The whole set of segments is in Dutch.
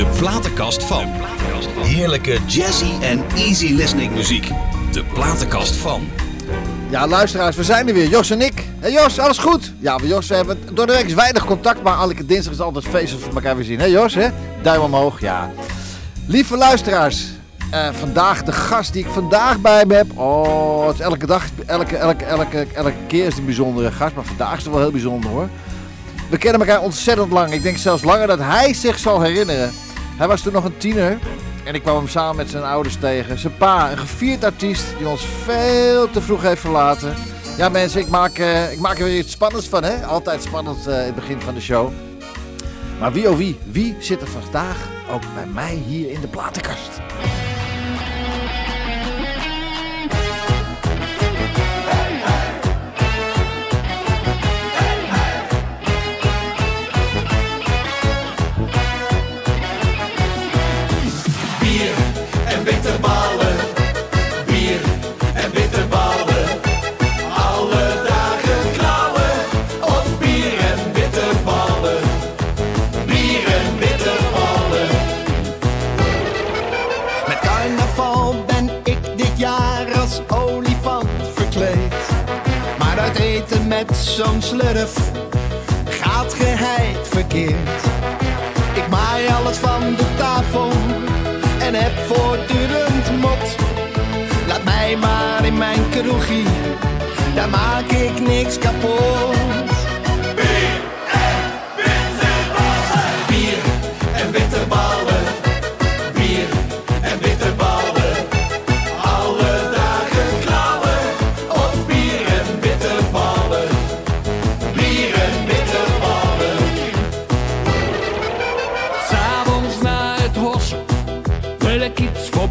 De platenkast van. Heerlijke jazzy en easy listening muziek. De platenkast van. Ja, luisteraars, we zijn er weer. Jos en ik. Hé Jos, alles goed? Ja, we Jos we hebben door de week weinig contact, maar elke dinsdag is altijd feest als elkaar weer zien. Hé Jos, hè? Duim omhoog, ja. Lieve luisteraars, eh, vandaag de gast die ik vandaag bij me heb. Oh, het is elke dag, elke, elke, elke, elke keer is het een bijzondere gast, maar vandaag is het wel heel bijzonder hoor. We kennen elkaar ontzettend lang. Ik denk zelfs langer dat hij zich zal herinneren. Hij was toen nog een tiener. En ik kwam hem samen met zijn ouders tegen. Zijn pa, een gevierd artiest die ons veel te vroeg heeft verlaten. Ja mensen, ik maak, eh, ik maak er weer iets spannends van hè. Altijd spannend eh, in het begin van de show. Maar wie oh wie, wie zit er vandaag ook bij mij hier in de platenkast? Zo'n slurf gaat geheid verkeerd. Ik maai alles van de tafel en heb voortdurend mot. Laat mij maar in mijn kroegie, daar maak ik niks kapot.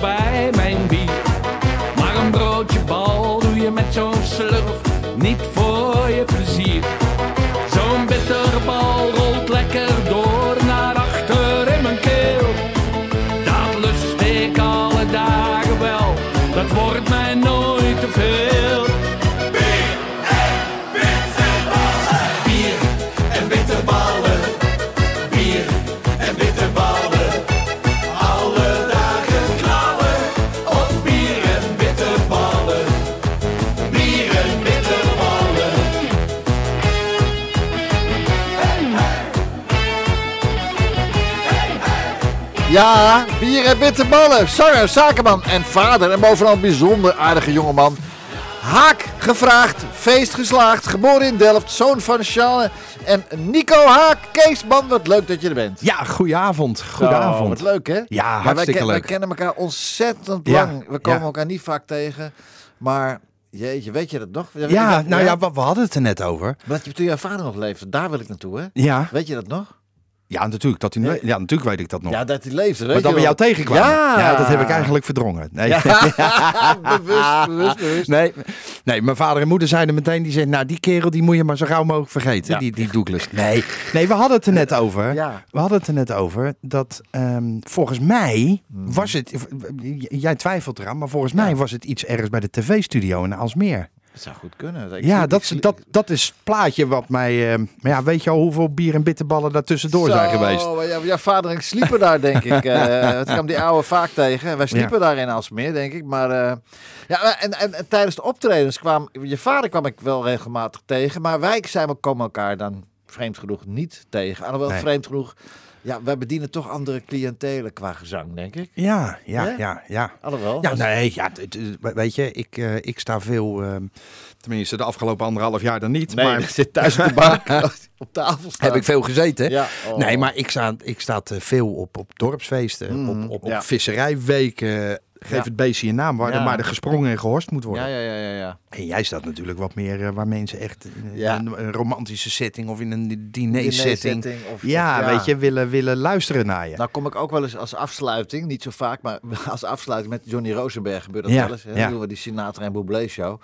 Ik Ja, bier en bitterballen. Zanger, zakenman en vader. En bovenal een bijzonder aardige jongeman. Haak gevraagd, feest geslaagd. Geboren in Delft, zoon van Charles en Nico Haak. Kees, man, wat leuk dat je er bent. Ja, goedenavond. Oh, Goedenavond. wat leuk, hè? Ja, Maar hartstikke wij, leuk. wij kennen elkaar ontzettend Ja, lang. We komen ja. elkaar niet vaak tegen. Maar, jeetje, weet je dat nog? Ja, nou ja, we, we hadden het er net over. Dat je toen jouw vader nog leefde, daar wil ik naartoe, hè? Ja, Weet je dat nog? Ja natuurlijk. Dat hij, Ja. ja, natuurlijk weet ik dat nog. Ja, dat hij leefde, weet maar dat we jou tegenkwamen. Ja. dat heb ik eigenlijk verdrongen. Nee. bewust, bewust, bewust. Nee, nee, mijn vader en moeder zeiden meteen, die zeiden, nou die kerel die moet je maar zo gauw mogelijk vergeten, die, die Douglas. Nee, nee, we hadden het er net over. Ja. We hadden het er net over dat ehm, volgens mij Hmm. was het, jij twijfelt eraan, maar volgens mij was het iets ergens bij de tv-studio in Alsmeer. Zou goed kunnen. Ik Ja, dat, ik dat, dat is het plaatje wat mij... eh, maar ja, weet je al hoeveel bier en bitterballen daar tussendoor zijn geweest? Ja, jouw vader en ik sliepen daar, denk ik. Eh ik kwam die oude vaak tegen. Wij sliepen daar in Alsmeer, denk ik. Maar eh, ja, en, en, en tijdens de optredens kwam... Je vader kwam ik wel regelmatig tegen. Maar wij zijn, komen elkaar dan vreemd genoeg niet tegen. Alhoewel, Nee. vreemd genoeg... Ja, wij bedienen toch andere cliëntelen qua gezang, denk ik. Ja, ja, ja, ja. Alhoewel. Ja, als- nee, ja, weet je, ik, eh, ik sta veel, eh, tenminste de afgelopen anderhalf jaar dan niet, Nee, maar dat zit thuis op de bank op tafel staan. heb ik veel gezeten. Ja, oh. Nee, maar ik sta, ik sta veel op, op dorpsfeesten, Mhm, op, op, op ja. visserijweken. Geef Ja. het beestje een naam waar Ja. er maar er gesprongen en gehorst moet worden. Ja, ja, ja, ja, ja. En jij staat natuurlijk wat meer eh, waar mensen echt in Ja. een, een romantische setting of in een diner-setting. Ja, weet je, willen, willen luisteren naar je. Nou kom ik ook wel eens als afsluiting, niet zo vaak, maar als afsluiting met Johnny Rosenberg gebeurt dat Ja, wel eens. Hè? ja. Dan doen we die Sinatra en Bublé show.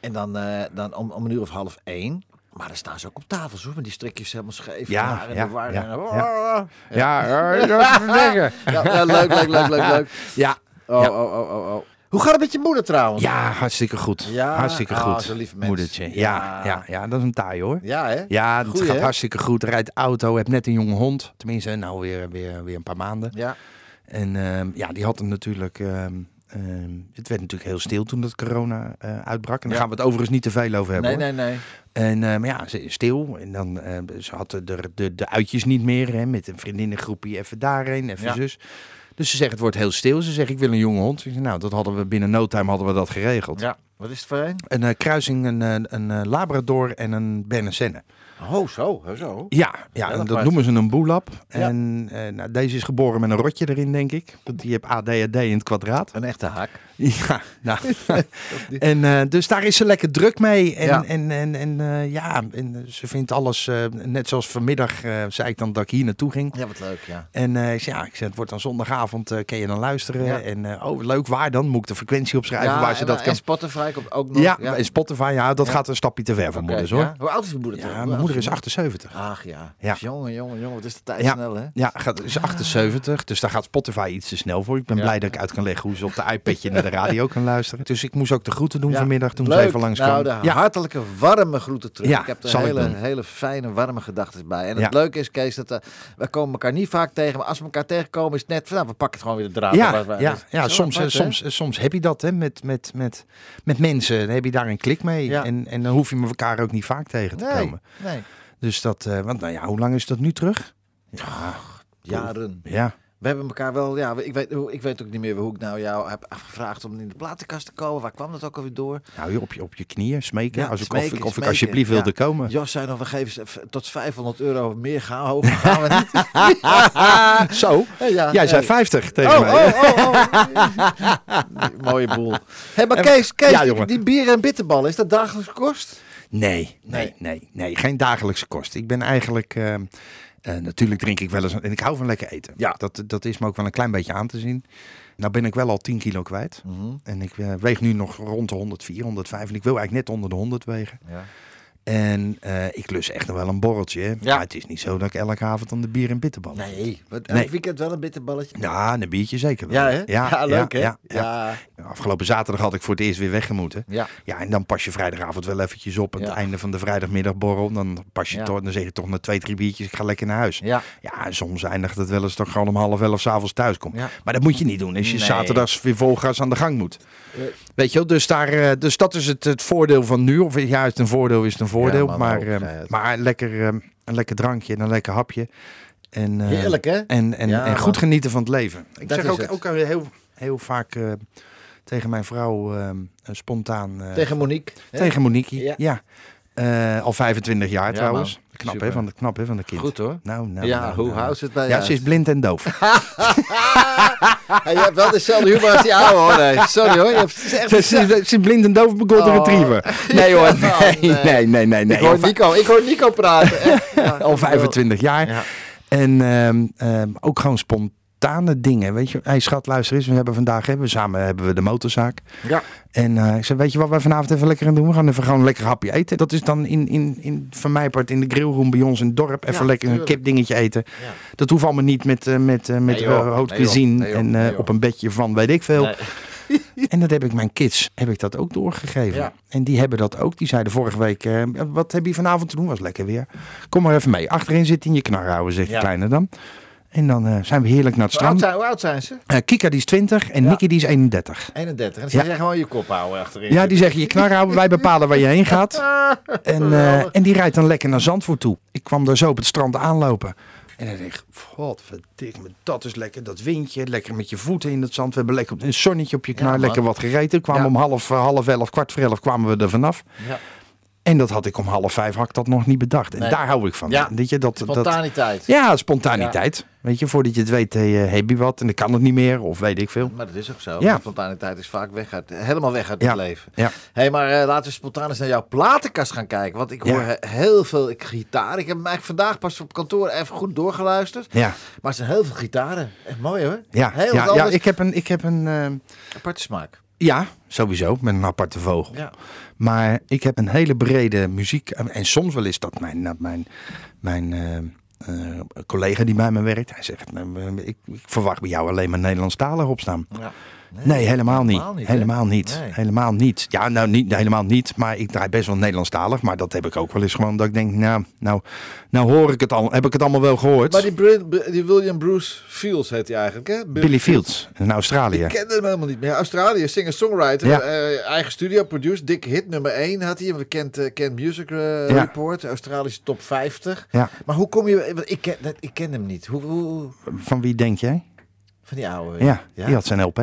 En dan, eh, dan om, om een uur of half één. Maar dan staan ze ook op tafel, zo, met die strikjes helemaal scheef. Ja, en ja, de war. ja, en- ja. ja, eh. Ja, ja, leuk, leuk, leuk, leuk, leuk. Ja, Oh, Ja. oh, oh, oh, oh. Hoe gaat het met je moeder trouwens? Ja, hartstikke goed. Ja? hartstikke Ah, goed. Moedertje. Ja, Ja. ja. Ja, dat is een taai hoor. Ja, hè? Ja, het Goeie, gaat hè? hartstikke goed. Rijdt auto, heb net een jonge hond. Tenminste, nou weer, weer, weer een paar maanden. Ja. En ehm, ja, die had hem natuurlijk. ehm, ehm, het werd natuurlijk heel stil toen dat corona eh, uitbrak. En daar Ja. gaan we het overigens niet te veel over hebben. Nee, hoor. nee, nee. En eh, maar ja, ze is stil. En dan eh, ze had de, de, de uitjes niet meer. Hè, met een vriendinnengroepje even daarheen, even Ja. zus. Dus ze zegt, het wordt heel stil. Ze zegt, ik wil een jonge hond. Ik zeg, nou, dat hadden we binnen no time hadden we dat geregeld. Ja. Wat is het voor een? Een eh, kruising, een, eh, een eh, Labrador en een Bernese. Oh, zo. zo. Ja, ja en dat noemen ze een boelap. En eh, nou, deze is geboren met een rotje erin, denk ik. Want die heeft ADHD in het kwadraat. Een echte haak. Ja, nou. en eh, dus daar is ze lekker druk mee. En, Ja. en, en, en eh, ja, en ze vindt alles, eh, net zoals vanmiddag eh, zei ik dan dat ik hier naartoe ging. Ja, wat leuk, ja. En eh, ik zei, ja, ik zei, het wordt dan zondagavond, eh kan je dan luisteren? Ja. En eh, oh, leuk, waar dan? Moet ik de frequentie opschrijven waar ze en, dat en kan? Spotify komt ook nog. Ja, en Spotify, ja, dat Ja. gaat een stapje te ver voor Oké, moeders hoor. ja. Hoe oud is je moeder? Ja, mijn moeder is je 78. Ach ja. Ja. Jongen, jongen, jongen. Wat is de tijd Ja. snel, hè? Ja, gaat, is 78, dus daar gaat Spotify iets te snel voor. Ik ben Ja. blij dat ik uit kan leggen hoe ze op de iPadje naar de radio kan luisteren. Dus ik moest ook de groeten doen vanmiddag toen Leuk. ze even langs Nou, Ja, hartelijke, warme groeten terug. Ja, ik heb er hele, hele fijne, warme gedachten bij. En het leuke is, Kees, dat eh, we komen elkaar niet vaak tegen. Maar als we elkaar tegenkomen, is het net van, nou, we pakken het gewoon weer de draad. ja, ja, is ja soms, apart, eh, hè? soms, eh, soms heb je dat hè, met, met, met, met mensen. Dan heb je daar een klik mee. En, en dan hoef je elkaar ook niet vaak tegen te komen. nee. Dus dat, eh, want nou ja, hoe lang is dat nu terug? Ja, Jaren. ja. We hebben elkaar wel, ja, ik weet, ik weet ook niet meer hoe ik nou jou heb gevraagd om in de platenkast te komen. Waar kwam dat ook alweer door? Nou, op je, op je knieën smeken. Ja, als ik, smeken, of, ik- of ik smeken. alsjeblieft Ja. wilde komen. Jos zei nog, we geven tot 500 euro meer gaan, hoger gaan we niet. Zo, Ja, jij zei ja. 50 tegen Oh, mij. oh, oh, oh. Mooie boel. Hé, maar Kees, Kees die, bieren en bitterballen, is dat dagelijks kost? Nee, nee, nee, nee, geen dagelijkse kost. Ik ben eigenlijk, eh, eh, natuurlijk drink ik wel eens, en ik hou van lekker eten. Ja. Dat, dat is me ook wel een klein beetje aan te zien. Nou ben ik wel al 10 kilo kwijt. Mhm. En ik eh, weeg nu nog rond de 104, 105. En ik wil eigenlijk net onder de 100 wegen. Ja. En eh, ik lus echt nog wel een borreltje. hè. Maar het is niet zo dat ik elke avond aan de bier en bitterbal. Nee, wat, Nee. elk weekend wel een bitterballetje? Ja, een biertje zeker wel. Ja, hè? Ja, leuk, hè? Ja, Ja. ja. Afgelopen zaterdag had ik voor het eerst weer weggemoeten. Ja. Ja, en dan pas je vrijdagavond wel eventjes op. Aan Ja. het einde van de vrijdagmiddagborrel. Dan pas je Ja. toch, dan zeg je toch na twee, drie biertjes, ik ga lekker naar huis. Ja. Ja, soms eindigt het wel eens toch gewoon om half elf s'avonds thuis komt. Ja. Maar dat moet je niet doen als je Nee. zaterdags weer vol gas aan de gang moet. Eh. Weet je wel, dus, daar, eh, dus dat is het, het voordeel van nu. Of juist een voordeel is het een voordeel. maar, eh, vrijheid. maar lekker, eh, een lekker drankje en een lekker hapje. En, eh, Heerlijk, hè? En, en, Ja, en goed genieten van het leven. Ik Dat zeg ook, het. ook heel, heel vaak eh, tegen mijn vrouw eh, spontaan... Tegen Monique. tegen Monique, Ja. ja. Al 25 jaar Ja, trouwens. Knap, hè, van de, knap hè, van de kind. Goed hoor. Nou, nou, ja, nou, hoe nou. houdt ze het bij Ja, ze is blind en doof. En je hebt wel dezelfde humor als die oude hoor. Nee, sorry hoor. Je hebt, echt Ze is, ze is blind en doof op golden Oh. retriever. Nee hoor, nee, nee. nee, nee, nee. nee. ik, hoor Nico, ik hoor Nico praten. Echt. Ja, Al 25 jaar. Ja. En ehm, ehm, ook gewoon spontane dingen. Weet je, hey schat, luister eens. We hebben vandaag hebben we samen hebben we de motorzaak. Ja. En eh, ik zei, weet je wat we vanavond even lekker gaan doen? We gaan even gewoon een lekker hapje eten. Dat is dan in, in, in van mij part in de grillroom bij ons in het dorp. Even Ja, lekker een tuurlijk. kipdingetje eten. Ja. Dat hoeft allemaal niet met, eh, met, eh, met Nee, cuisine Nee, joh. en op een bedje van weet ik veel. Nee. En dat heb ik mijn kids heb ik dat ook doorgegeven. Ja. En die hebben dat ook. Die zeiden vorige week, wat heb je vanavond te doen? Was lekker weer. Kom maar even mee. Achterin zit in je knar houden, zegt de Ja. kleine dan. En dan eh, zijn we heerlijk naar het Hoe, oud strand. hoe oud zijn ze? Eh, Kika die is 20 en Ja. Nicky die is 31. 31. En dan Ja. zeg jij gewoon je kop houden achterin. Ja, die zeggen je knar houden, wij bepalen waar je heen gaat. En, eh, en die rijdt dan lekker naar Zandvoort toe. Ik kwam daar zo op het strand aanlopen. En dan denk ik, me, dat is lekker. Dat windje, lekker met je voeten in het zand. We hebben lekker een zonnetje op je knar, lekker wat gereden. We kwamen om half, half elf, kwart voor elf kwamen we er vanaf. Ja. En dat had ik om half vijf had ik dat nog niet bedacht. En Nee. daar hou ik van. Ja. Weet je, dat, dat, Spontaniteit. ja, spontaniteit. Weet je, voordat je het weet, eh, heb je wat en dan kan het niet meer. Of weet ik veel. Maar dat is ook zo. Ja. Spontaniteit is vaak weg uit, helemaal weg uit Ja. het leven. Ja. Hé, maar eh, laten we spontaan eens naar jouw platenkast gaan kijken. Want ik hoor eh, heel veel ik, gitaar. Ik heb hem eigenlijk vandaag pas op kantoor even goed doorgeluisterd. Ja, Maar er zijn heel veel gitaren. Echt mooi hoor. ja, Heel ja, ik heb een, ik heb een eh, Aparte smaak. Ja, sowieso, met een aparte vogel. Ja. Maar ik heb een hele brede muziek. En, soms wel is dat mijn, mijn, mijn eh, eh, collega die bij me werkt. Hij zegt, nou, eh, ik, ik verwacht bij jou alleen maar Nederlandstalig opstaan. Ja. Nee, helemaal niet. helemaal niet, hè? Helemaal niet. Nee. Helemaal niet. Ja, nou niet, helemaal niet. Maar ik draai best wel Nederlandstalig. Maar dat heb ik ook wel eens gewoon dat ik denk, nou, nou, nou hoor ik het al. Heb ik het allemaal wel gehoord? Maar die, William Bruce Fields heet hij eigenlijk, hè? Billy Fields in Australië. Ik kende hem helemaal niet meer. Australië, singer-songwriter, Ja. eh, eigen studio, producer, dikke hit, nummer 1 had hij. We kent uh, Kent Music eh, Ja. Report, Australische top 50. Ja. Maar hoe kom je, ik ken, ik ken hem niet. Hoe, hoe Van wie denk jij? Van die oude. Ja, die had zijn LP.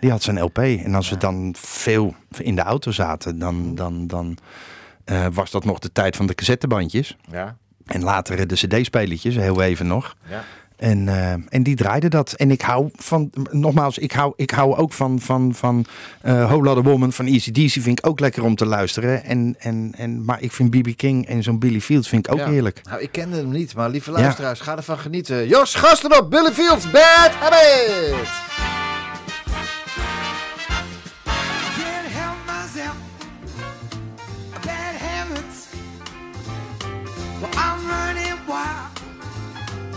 Die had zijn LP. En als we dan veel in de auto zaten, dan, dan, dan eh, was dat nog de tijd van de cassettebandjes. Ja, En later de cd-spelertjes, heel even nog. ja. En, eh, en die draaide dat. En ik hou van, nogmaals, ik hou, ik hou ook van, van, van eh Whole Lotta Woman van Easy DC. Vind ik ook lekker om te luisteren. En, en, en, maar ik vind B.B. King en zo'n Billy Fields vind ik ook Ja. heerlijk. Nou, ik kende hem niet, maar lieve luisteraars, ga ervan genieten. Jos, gasten op, Billy Fields, Bad Habit!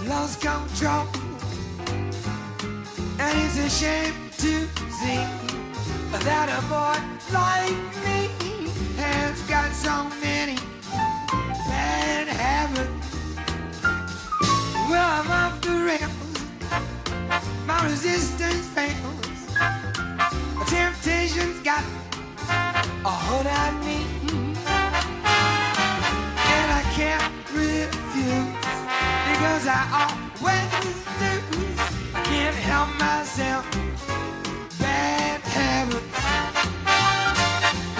Lost control. And it's a shame to see that a boy like me has got so many bad habits. Well, I'm off the rails. My resistance fails. Temptation's got a hold on me, and I can't refuse because I always lose. I can't help myself. Bad habits.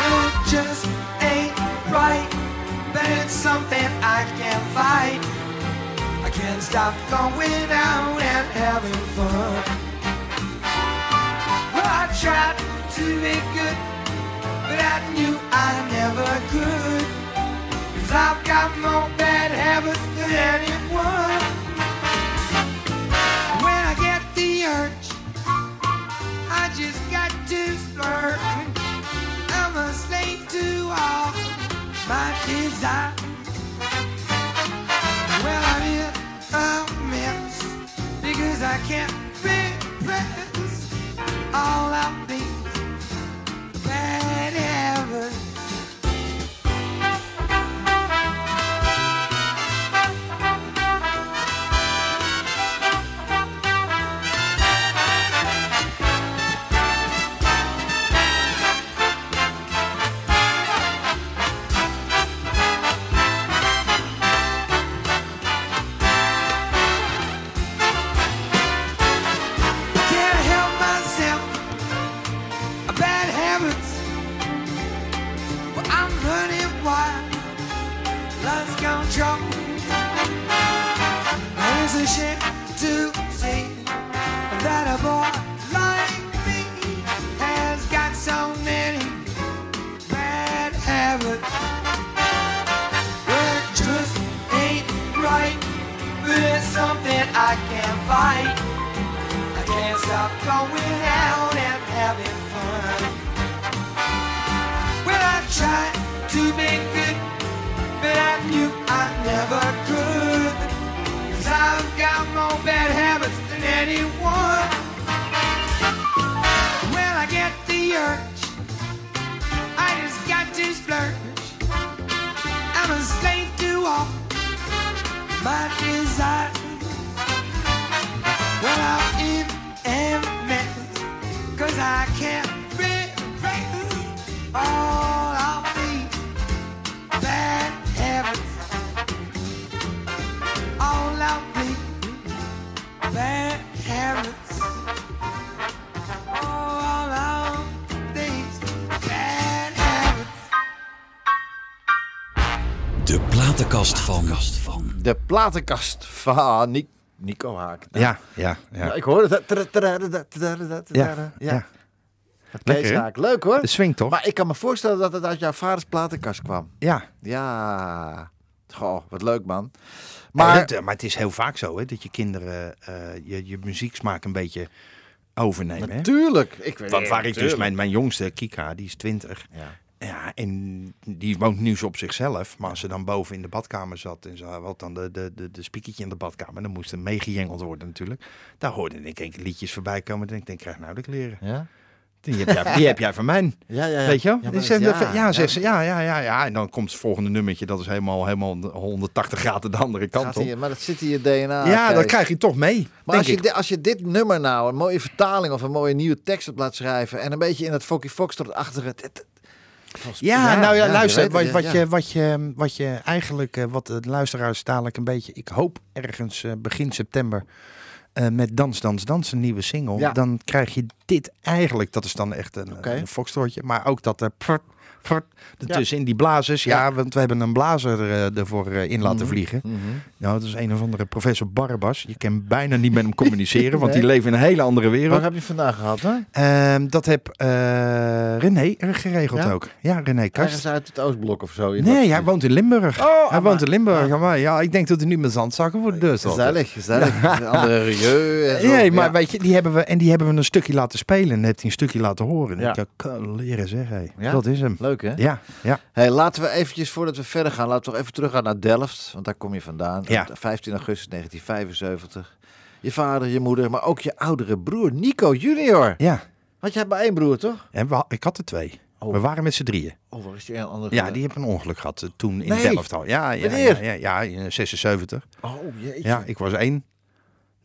It just ain't right, but it's something I can't fight. I can't stop going out and having fun. Well, I tried to be good, but I knew I never could. Cause I've got more bad habits than anyone. When I get the urge, I just got to splurge. I'm a slave to all my desires. Well, I'm in a mess because I can't repress all of urge, I just got to splurge. I'm a slave to all my desires. Platenkast van. De platenkast van Ni- Nico Haak. Nou, Ja, ja, ja, ja. ik hoorde tra- Ja, Ja. Lekker. Leuk hoor. De swing toch? Maar ik kan me voorstellen dat het uit jouw vaders platenkast kwam. Ja. Ja. Goh, wat leuk man. Maar, Maar, het, maar het is heel vaak zo hè, dat je kinderen eh, je, je muzieksmaak een beetje overnemen. Hè? natuurlijk. Ik weet Want waar ik dus mijn, mijn jongste, Kika, die is 20. Ja. Ja, en die woont nu zo op zichzelf. Maar als ze dan boven in de badkamer zat en ze had dan de, de, de, de spiekertje in de badkamer, dan moest er meegejengeld worden natuurlijk. Daar hoorde ik enkele liedjes voorbij komen. En ik denk, krijg nou de kleren. Ja? Die heb jij, die heb jij van mij. Ja, ja, ja. Weet je wel? Ja, ja, ja, zegt ze, ja, ja, ja, ja. En dan komt het volgende nummertje. Dat is helemaal, helemaal 180 graden de andere kant Gaat op. hier- maar dat zit in je DNA. ja, dat krijg je toch mee. Maar als je, ik. als je dit nummer nou een mooie vertaling of een mooie nieuwe tekst op laat schrijven en een beetje in het Focky Foxtrot-achtige... dit- dit- Ja, nou ja, luister, wat, het, wat, ja. Je, wat, je, wat je eigenlijk, eh, wat de luisteraars dadelijk een beetje, ik hoop ergens eh, begin september, eh, met Dans, Dans, Dans, een nieuwe single, dan krijg je dit eigenlijk, dat is dan echt een, Oké. een maar ook dat er prrt, prrt, ertussen in die blazers, ja, want we hebben een blazer eh, ervoor eh, in laten vliegen. Mhm. Nou, dat is een of andere professor Barbas. Je kan bijna niet met hem communiceren, want die leven in een hele andere wereld. Waar heb je vandaag gehad, hè? Ehm, dat heb eh, René er geregeld Ja? ook. Ja, René Kast. Ergens uit het Oostblok of zo. Nee, hij woont in Limburg. Oh, hij woont in Limburg. Maar ja, ik denk dat hij nu met zandzakken voor de deur staat. Gezellig, gezellig. Andere milieu en zo. Nee, maar Ja. weet je, die hebben we, en die hebben we een stukje laten spelen. En heeft hij een stukje laten horen. En Ja. ik kan leren zeggen, hé. Ja? dat is hem. Leuk, hè? Ja, ja. Hey, laten we eventjes, voordat we verder gaan, laten we toch even teruggaan naar Delft. Want daar kom je vandaan. Ja. 15 augustus 1975. Je vader, je moeder, maar ook je oudere broer Nico junior. ja. Want je hebt maar één broer, toch? En we, ik had er twee. Oh. We waren met z'n drieën. Oh, waar is die een andere? Ja, die hebben een ongeluk gehad eh, toen in Nee. Delft al. Ja, ja, ja, ja, ja, in 76. Oh, jeetje. Ja, ik was één.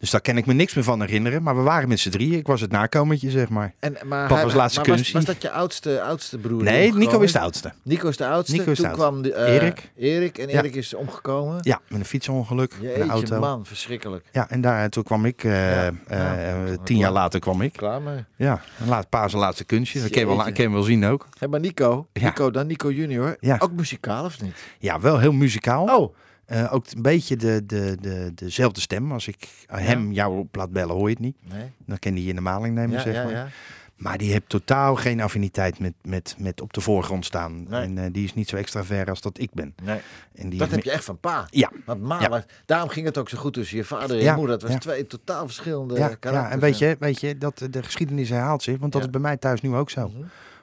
Dus daar kan ik me niks meer van herinneren. Maar we waren met z'n drieën. Ik was het nakomertje, zeg maar. En, maar Papa's hij- laatste maar was, kunstje. was dat je oudste, oudste broer? Nee, Nico is de oudste. Nico is de oudste. Nico is de Toen oudste. kwam de, eh, Erik. Erik. En Ja. Erik is omgekomen. Ja, met een fietsongeluk. in Jeetje, de auto. man, verschrikkelijk. Ja, en daar, toen kwam ik, eh, Ja, eh, ja. tien jaar later kwam ik. Klaar mee. Ja, een laat, pa zijn laatste kunstje. Dat kan je wel, kan je wel zien ook. Hey, maar Nico. Nico, dan Nico junior. Ook muzikaal of niet? Ja, wel heel muzikaal. Oh, Eh, ook een beetje de, de, de, dezelfde stem. Als ik hem jou op laat bellen, hoor je het niet. nee. Dan kan hij je in de maling nemen, Ja, zeg ja, maar. ja. Maar die heeft totaal geen affiniteit met, met, met op de voorgrond staan. Nee. En eh, die is niet zo extravert als dat ik ben. Nee. En die Dat heb je echt van pa. Ja, Want ma, Ja. was- daarom ging het ook zo goed tussen je vader en je Ja, moeder. Dat was ja. twee totaal verschillende ja, karakters. ja, en weet je, weet je dat de geschiedenis herhaalt zich. Want dat is bij mij thuis nu ook zo. Mhm.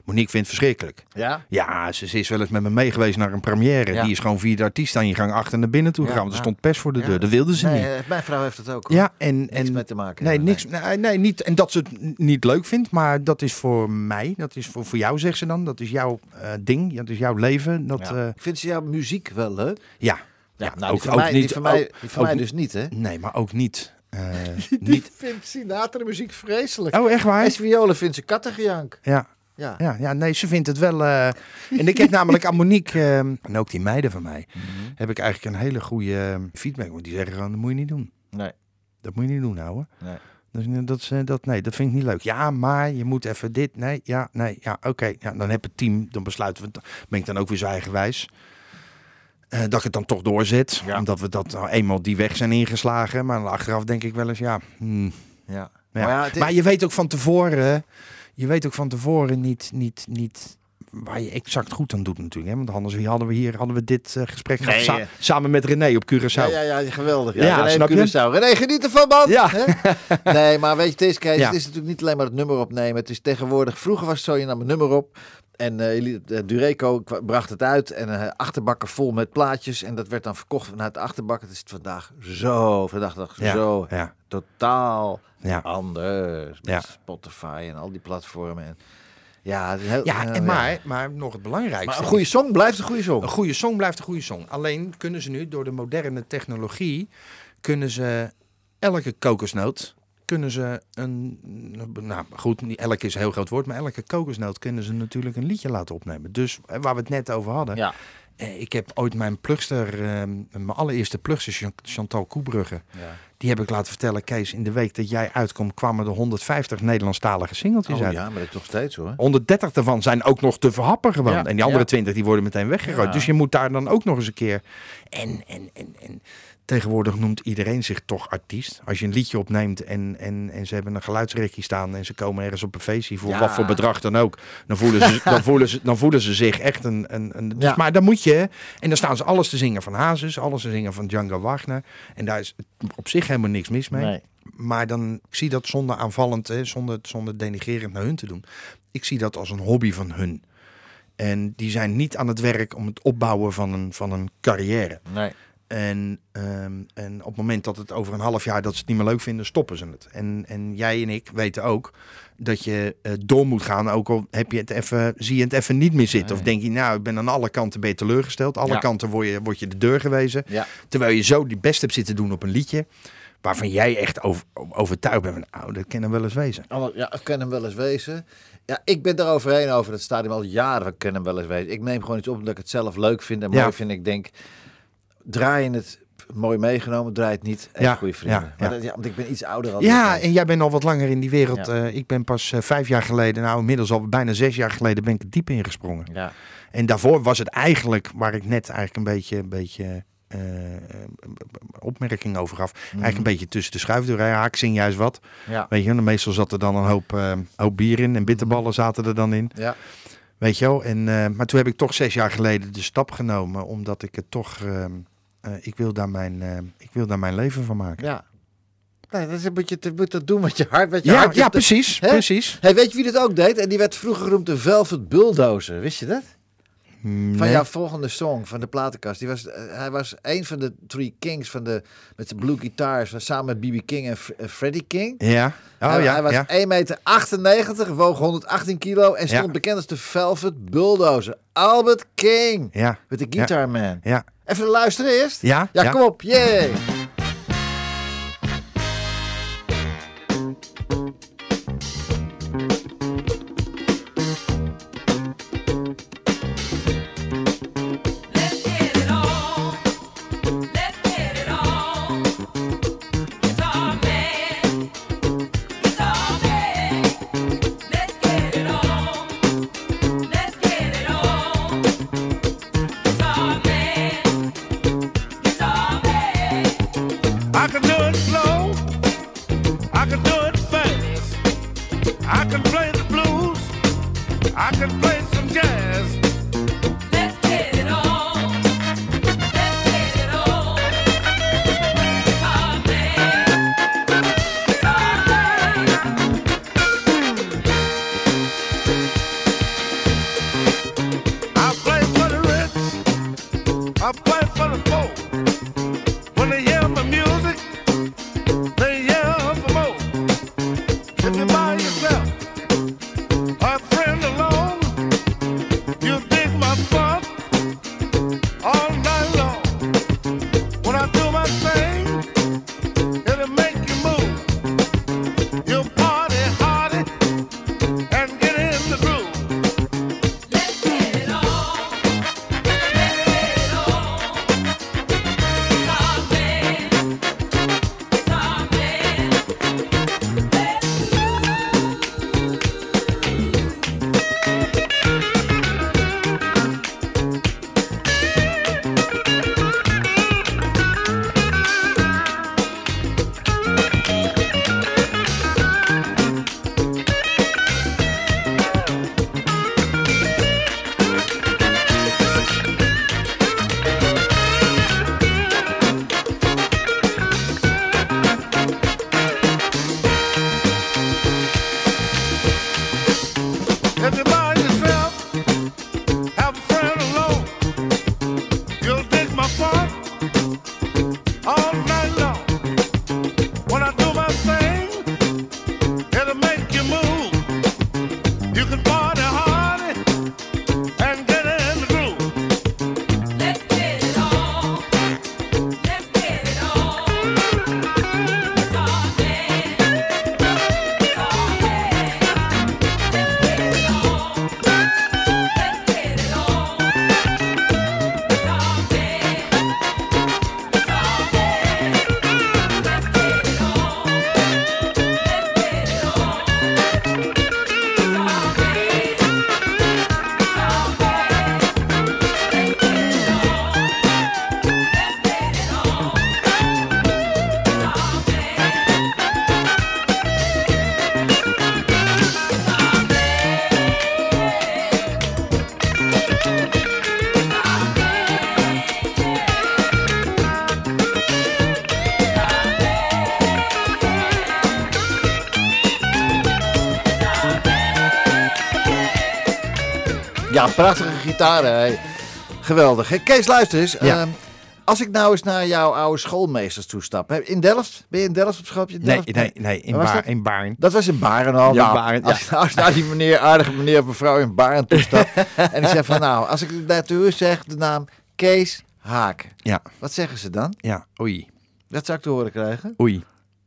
Monique vindt het verschrikkelijk. Ja? Ja, ze, ze is wel eens met me mee geweest naar een première. Ja. Die is gewoon via de artiest aan je gang achter naar binnen toe Ja, gegaan. Want er ja. stond pers voor de Ja. deur. Dat wilde ze Nee, niet. eh, mijn vrouw heeft het ook. Ja, en, Niks en te maken. Nee, niks, nee, nee, niet. En dat ze het niet leuk vindt, maar dat is voor mij, dat is voor, voor jou, zegt ze dan. Dat is jouw eh, ding, dat is jouw leven. Dat, Ja. ja, Vindt ze jouw muziek wel leuk? ja. Ja, nou, ook- die van ook mij, die van mij, die ook dus niet, hè? Nee, maar ook niet. eh, Die niet. vindt Sinatra muziek vreselijk. Oh, echt waar? En violen vindt ze kattengejank. Ja, Ja. ja, ja, nee, ze vindt het wel. eh, en ik heb namelijk aan Monique, eh, en ook die meiden van mij, Mhm. heb ik eigenlijk een hele goede eh, feedback. Want die zeggen gewoon, dat moet je niet doen. Nee. Dat moet je niet doen, ouwe. Nee. Dus, dat, is, eh, dat, nee, dat vind ik niet leuk. Ja, maar je moet even dit. Nee, ja, nee, ja, oké. Ja, dan heb het team, dan besluiten we, ben ik dan ook weer zo eigenwijs. eh, dat ik het dan toch doorzet. Ja. Omdat we dat nou eenmaal die weg zijn ingeslagen. Maar achteraf denk ik wel eens, ja. hmm, Ja. ja. Maar ja, is- Maar je weet ook van tevoren, je weet ook van tevoren niet, niet, niet waar je exact goed aan doet natuurlijk. Hè? Want anders wie hadden we hier hadden we dit eh, gesprek gehad sa- eh. samen met René op Curaçao. Ja, ja, ja, geweldig. Ja, Ja, René snap je? Curaçao. René, geniet ervan, man. Ja. Hè? Nee, maar weet je, het is, Kees, het is natuurlijk niet alleen maar het nummer opnemen. Het is tegenwoordig, vroeger was het zo, je nam een nummer op. En eh, Dureco bracht het uit en een achterbakken vol met plaatjes. En dat werd dan verkocht naar het achterbak. Het is vandaag zo, vandaag de dag zo ja, totaal ja. anders. Met Ja. Spotify en al die platformen. En, ja, het is heel, ja, heel- en maar, maar nog het belangrijkste. Maar een goede song blijft een goede song. Een goede song blijft een goede song. Alleen kunnen ze nu door de moderne technologie kunnen ze elke kokosnoot kunnen ze een nou goed niet elke is een heel groot woord maar elke kokosnoot kunnen ze natuurlijk een liedje laten opnemen. Dus eh, waar we het net over hadden. Ja. Eh, Ik heb ooit mijn plugster, eh, mijn allereerste plugster Chan- Chantal Koebrugge, Ja. die heb ik laten vertellen, Kees, in de week dat jij uitkomt kwamen er 150 Nederlandstalige singeltjes Oh, uit. ja, maar dat is nog steeds hoor. 130 daarvan zijn ook nog te verhappen gewoon. Ja, en die andere ja. 20 die worden meteen weggegooid. Ja. Dus je moet daar dan ook nog eens een keer. En, en, en, en tegenwoordig noemt iedereen zich toch artiest. Als je een liedje opneemt en, en, en ze hebben een geluidsrekje staan en ze komen ergens op een feestje voor Ja. wat voor bedrag dan ook. Dan voelen ze, dan voelen ze, dan voelen ze zich echt een. een, een dus, Ja. Maar dan moet je. En dan staan ze alles te zingen van Hazes, alles te zingen van Django Wagner. En daar is op zich helemaal niks mis mee. Nee. Maar dan ik zie dat zonder aanvallend, hè, zonder, zonder denigerend naar hun te doen. Ik zie dat als een hobby van hun. En die zijn niet aan het werk om het opbouwen van een, van een carrière. Nee. En, ehm, en op het moment dat het over een half jaar dat ze het niet meer leuk vinden, stoppen ze het. En, en jij en ik weten ook dat je eh, door moet gaan, ook al heb je het even, zie je het even niet meer zitten. Of denk je, nou, ik ben aan alle kanten ben je teleurgesteld. Alle Ja. kanten word je, word je de deur gewezen. Ja. Terwijl je zo die best hebt zitten doen op een liedje. Waarvan jij echt over, overtuigd bent van, nou, dat kan hem wel eens wezen. Alle- Ja, ik kan hem wel eens wezen. Ja, ik ben er overheen over het stadium al jaren. Ik kan hem wel eens wezen. Ik neem gewoon iets op omdat ik het zelf leuk vind en Ja. mooi vind. Ik denk, draai je het mooi meegenomen, draai het niet. Even Ja, goede vrienden. ja, Maar ja. dat- ja, want ik ben iets ouder al. Ja, en jij bent al wat langer in die wereld. Ja. Eh, ik ben pas eh, vijf jaar geleden, nou inmiddels al bijna zes jaar geleden, ben ik er diep ingesprongen. ja. En daarvoor was het eigenlijk, waar ik net eigenlijk een beetje, een beetje eh, opmerking over gaf, eigenlijk een beetje tussen de schuifdeuren. Ja, ik zing juist wat. Ja. Weet je, meestal zat er dan een hoop, eh, hoop bier in en bitterballen zaten er dan in. Ja. Weet je wel. En, eh, maar toen heb ik toch zes jaar geleden de stap genomen, omdat ik het toch, ehm, eh, ik, wil daar mijn, eh, ik wil daar mijn leven van maken. ja. Nee, dat is een beetje, je moet dat doen met je hart. Met je Ja, hart ja, precies, Hè? precies. Hey, weet je wie dat ook deed? En die werd vroeger genoemd de Velvet Bulldozer. Wist je dat? Van jouw volgende song van de platenkast. Die was, eh, hij was een van de Three Kings van de, met zijn blue guitars. Samen met B.B. King en F- eh, Freddie King. Ja. Oh hij, ja. hij was ja. 1,98 meter, woog 118 kilo en stond Ja. bekend als de Velvet Bulldozer. Albert King. Ja. Met de Guitar Man. Ja. Even luisteren eerst. Ja, Ja, ja. kom op. Yay. Prachtige gitaren. Hey. Geweldig. Hey, Kees, luister eens. Ja. Ehm, als ik nou eens naar jouw oude schoolmeesters toestap. In Delft? Ben je in Delft op school? Heb je in Nee, nee, nee, in, Baar, dat? in Baarn. Dat was in Baren al. Ja, Nou, Baren, als, nou die meneer, aardige meneer of mevrouw in Baren toestapt. en ik zeg van nou, als ik daartoe zeg de naam Kees Haak. Ja, Wat zeggen ze dan? ja, oei, Dat zou ik te horen krijgen. oei.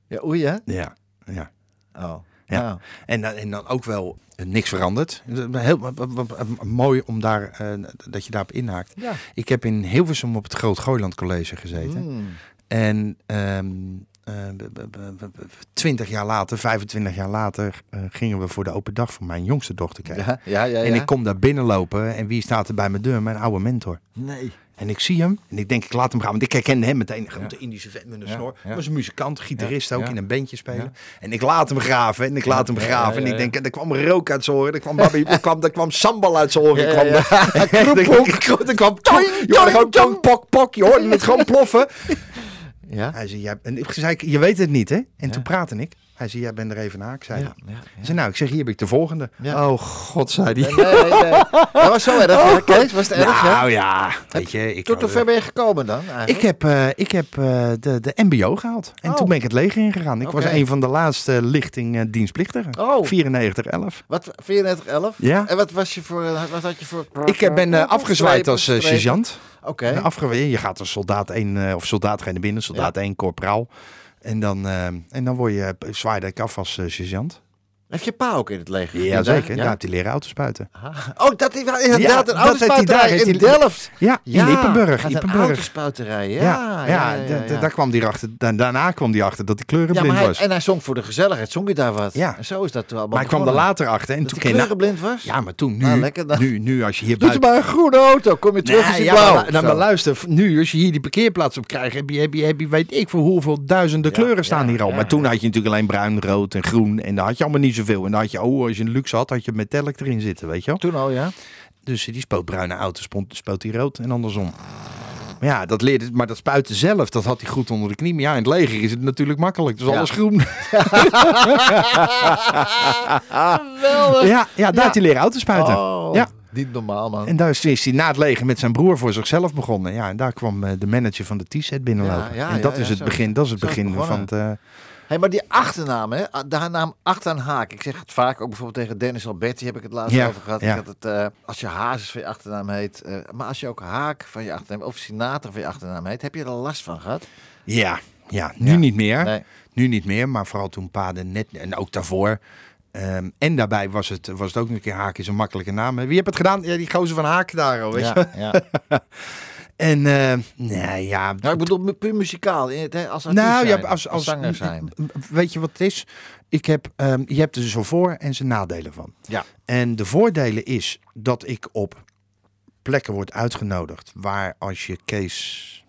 Ja, oei hè? Ja, ja. Oh. Ja. En, dan- en dan ook wel eh, niks veranderd. Heel w- mooi om daar, eh, dat je daarop inhaakt. Ja. Ik heb in Hilversum op het Groot Gooiland College gezeten. Mm. En ehm, eh, b- b- 20 jaar later, 25 jaar later, eh, gingen we voor de open dag van mijn jongste dochter kijken. Ja, ja, ja. En ik kom daar binnenlopen en wie staat er bij mijn deur? Mijn oude mentor. Nee. En ik zie hem en ik denk, ik laat hem gaan. Want ik herkende hem meteen. Een grote Indische vet met een snor. ja. was een muzikant, gitarist ook, in een bandje spelen. En ik laat hem graven en ik laat hem graven. En ik denk, en er kwam rook uit zijn oren. Er kwam, babi, er kwam, er kwam sambal uit zijn oren. Kwam er- Er kwam je hoorde gewoon tong, pok, pok. Je hoorde het gewoon ploffen. Ja? Hij zei, jij, en ik zei, je weet het niet hè? En toen praatte ik. Hij zei, jij bent er even na. Ik zei, Ja, ja. ja, Ik zei, nou, ik zeg, hier heb ik de volgende. Ja. Oh god, zei hij. Nee, nee, nee. Dat was zo erg, hè, Kees? Was het erg, hè? Nou ja, weet je. Ik, Tot hoe ver ben je gekomen dan? eigenlijk? Ik heb, eh, ik heb eh, de, de MBO gehaald. En Oh. toen ben ik het leger ingegaan. Ik was een van de laatste lichting eh, dienstplichtigen. Oh. 94-11. Wat, 34, 11? Ja. En wat, was je voor, eh, wat had je voor... Ik eh, ben afgezwaaid als sergeant. Oké. Afgewe- je gaat als soldaat 1, of soldaat naar binnen, soldaat 1, corporaal. En dan, eh, en dan word je, eh, zwaaide ik af als eh, sergeant. Heeft je pa ook in het leger? Ja, zeker. Daar Ja? heeft hij leren autospuiten. Oh, dat hij inderdaad Ja, een autospuiterij hij in hij- Delft. Ja, in Ja, een autospuiterij, ja. Ja, ja, ja, da- da- ja. daar kwam hij achter. da- Daarna kwam hij achter dat hij kleurenblind Ja, maar hij, was. en hij zong voor de gezelligheid, zong hij daar wat. Ja. En zo is dat allemaal Maar ik kwam er later achter. En Dat toen hij kleurenblind was? Ja, maar toen, nu, Nou, lekker dan. nu, nu als je hier Doe buiten... maar een groene auto, kom je terug Nee, hij ja, blauw. maar, nou, Zo. maar luister, nu als je hier die parkeerplaats op krijgt, heb je, heb je, heb je weet ik voor hoeveel duizenden kleuren staan hier al. maar toen had je natuurlijk alleen bruin, rood en groen en daar had je allemaal niet zoveel. En dan had je, oh, als je een luxe had, had je metallic erin zitten, weet je wel. Toen al, ja. Dus die spoot bruine auto, spot- spoot die rood en andersom. Maar ja, dat leerde, maar dat spuiten zelf, dat had hij goed onder de knie. Maar ja, in het leger is het natuurlijk makkelijk. Dus Ja. alles groen. Geweldig. Ja, ja daar had hij leren auto spuiten. Oh, Ja. Niet normaal, man. En daar is, hij na het leger met zijn broer voor zichzelf begonnen. Ja, en daar kwam eh, de manager van de T-set binnenlopen. Ja, ja, en dat ja, is ja, het begin, dat is het begin van het. eh, Hey, maar die achternaam, hè? de naam achteraan Haak. Ik zeg het vaak, ook bijvoorbeeld tegen Dennis Alberti heb ik het laatst Ja, over gehad. ja. Ik had het, eh, als je Hazes van je achternaam heet, eh, maar als je ook Haak van je achternaam of Sinatra van je achternaam heet, heb je er last van gehad? ja, ja, nu Ja. niet meer. Nee. Nu niet meer, maar vooral toen paden net en ook daarvoor. Ehm, en daarbij was het, was het ook nog een keer Haak is een makkelijke naam. Wie heeft het gedaan? Ja, die gozer van Haak daar al, weet je. Ja, ja. En eh, nee, ja. Nou, ik bedoel puur muzikaal, hè, als nou, ja, als, als, zanger zijn. Weet je wat het is? Ik heb, ehm, je hebt er zo voor en zijn nadelen van. Ja. En de voordelen is dat ik op plekken word uitgenodigd waar als je Kees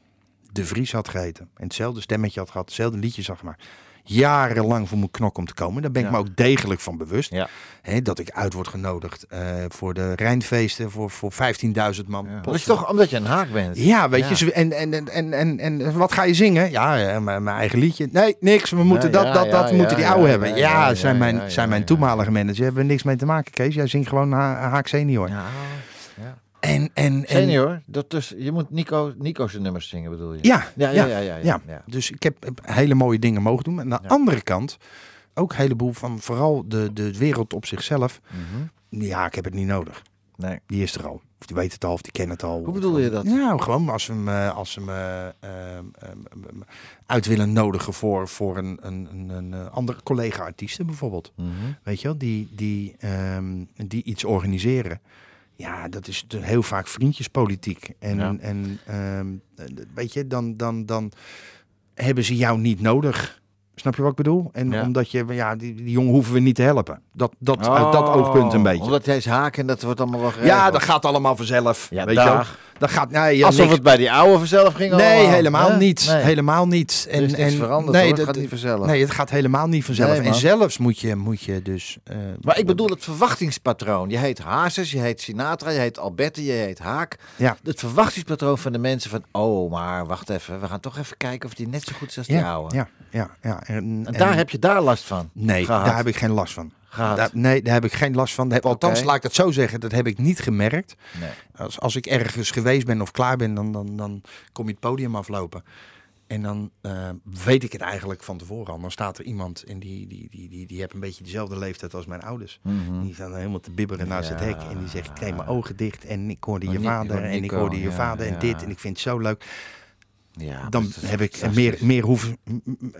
de Vries had geheten en hetzelfde stemmetje had gehad, hetzelfde liedje zag maar, jarenlang voor moet knokken om te komen. Daar ben ik Ja. me ook degelijk van bewust. Ja. Hè, dat ik uit word genodigd eh, voor de Rijnfeesten voor, voor 15.000 man. Ja. Dat is toch omdat je een Haak bent. ja, weet Ja. je, en, en, en, en, en, wat ga je zingen? Ja, ja, mijn mijn eigen liedje. Nee, niks, we moeten dat, dat, dat, moeten die oude hebben. ja, zijn mijn, zijn mijn toenmalige manager, hebben we niks mee te maken, Kees. Jij zingt gewoon ha Haak senior. Ja. En, en, en, Senior, dat dus, je moet Nico, Nico's nummers zingen bedoel je? Ja, Ja, ja, ja, ja, ja, ja. Dus ik heb hele mooie dingen mogen doen. En aan de andere kant ook een heleboel van vooral de, de wereld op zichzelf. Mhm. Ja, ik heb het niet nodig. Nee. Die is er al. Of die weet het al, of die kent het al. Hoe bedoel je dat? Nou, gewoon als ze me, als ze me ehm, ehm, ehm, uit willen nodigen voor, voor een, een, een, een eh, andere collega-artiesten bijvoorbeeld. Mhm. Weet je wel, die, die, die iets organiseren. Ja, dat is heel vaak vriendjespolitiek. En, Ja. en ehm, eh, weet je, dan, dan, dan hebben ze jou niet nodig. Snap je wat ik bedoel? En Ja. omdat je, ja, die, die jongen hoeven we niet te helpen. Dat, dat, uit dat oogpunt een beetje. Oh, Omdat jij is Haak en dat wordt allemaal wel geregeld. Ja, dat gaat allemaal vanzelf. Ja, weet je wel. Dat gaat, nee, ja, Alsof niks- het bij die oude vanzelf ging Nee, allemaal, helemaal niet. Nee. Helemaal niet. Is niks veranderd, hoor. Het gaat niet vanzelf. Nee, het gaat helemaal niet vanzelf. Nee, en zelfs moet je, moet je dus... eh, Maar ik bedoel het verwachtingspatroon. Je heet Hazes, je heet Sinatra, je heet Alberti, je heet Haak. Ja. Het verwachtingspatroon van de mensen van... Oh, maar wacht even. We gaan toch even kijken of die net zo goed is als die ja, oude. ja, ja, ja. En, En en- daar heb je daar last van Nee, gehad. daar heb ik geen last van. Gehad? Daar- nee, daar heb ik geen last van. Heb- Althans, laat ik het zo zeggen, dat heb ik niet gemerkt. Nee. Als, als ik ergens geweest ben of klaar ben, dan, dan, dan kom je het podium aflopen. En dan eh, weet ik het eigenlijk van tevoren al. Dan staat er iemand en die, die, die, die, die heeft een beetje dezelfde leeftijd als mijn ouders. Die staan helemaal te bibberen naast het hek. En die zegt, ik kreeg mijn ogen dicht en ik hoorde Oh, je vader. En ik hoorde je vader en dit. En ik vind het zo leuk. Ja, Dan is heb ik meer, meer hoeven,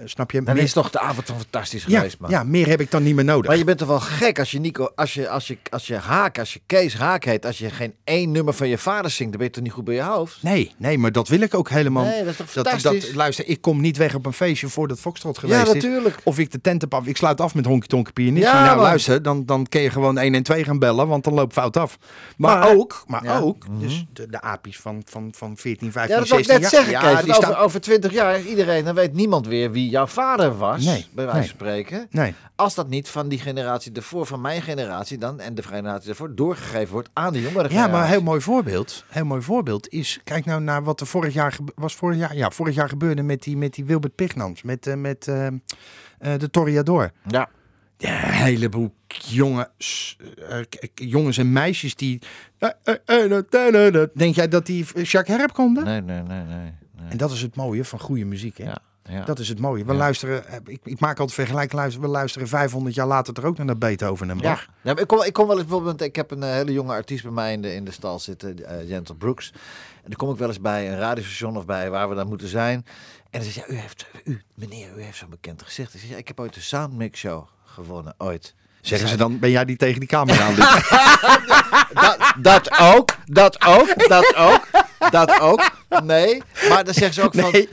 snap je? Dan Meer- is toch de avond dan fantastisch ja, geweest, man. ja, meer heb ik dan niet meer nodig. Maar je bent toch wel gek als je Nico, als je, als je, als je Haak, als je Kees Haak heet, als je geen één nummer van je vader zingt, dan ben je toch niet goed bij je hoofd? Nee, nee, maar dat wil ik ook helemaal. Nee, dat is toch fantastisch? dat, luister, ik kom niet weg op een feestje voordat Foxtrot geweest Ja, is. natuurlijk. Of ik de tent heb af. Ik sluit af met honky tonky pianist. Ja, nou, man. luister, dan, dan kun je gewoon 1 en 2 gaan bellen, want dan loopt fout af. Maar, Maar- ook, maar Ja. ook, dus de, de apies van, van, van 14, 15, Ja, dat wil ik 16 net jaar. zeggen, ja, Die over, staan... over 20 jaar iedereen, dan weet niemand weer wie jouw vader was, Nee, bij wijze nee. van spreken. Nee, Als dat niet van die generatie ervoor, van mijn generatie dan, en de generatie ervoor, doorgegeven wordt aan de jongere ja, generatie. maar een heel mooi voorbeeld. Heel mooi voorbeeld is, kijk nou naar wat er vorig jaar was. Vorig jaar, ja, vorig jaar gebeurde met die, met die Wilbert Pignans, met, eh, met eh, eh, de Toriador. Ja. Ja, een heleboel jongens, jongens en meisjes die. Denk jij dat die Jacques Herp konden? Nee, nee, nee, nee. En dat is het mooie van goede muziek. Hè? Ja. Dat is het mooie. We Ja. luisteren, eh, ik, ik maak altijd vergelijking, luisteren, we luisteren 500 jaar later er ook naar Beethoven en Bach. ja ik, kom, ik kom wel eens bijvoorbeeld, ik heb een eh, hele jonge artiest bij mij in de, in de stal zitten, eh, Gentle Brooks. En dan kom ik wel eens bij een radiostation of bij waar we dan moeten zijn. En dan zeg je, ja, u heeft, u, meneer, u heeft zo'n bekend gezicht. Ik zeg, ja, ik heb ooit de Soundmix Show gewonnen, ooit. Zeggen ze dan, ben jij die tegen die camera aan? Dat, dat ook, dat ook, dat ook, dat ook. Nee, maar dan zeggen ze ook van, Nee.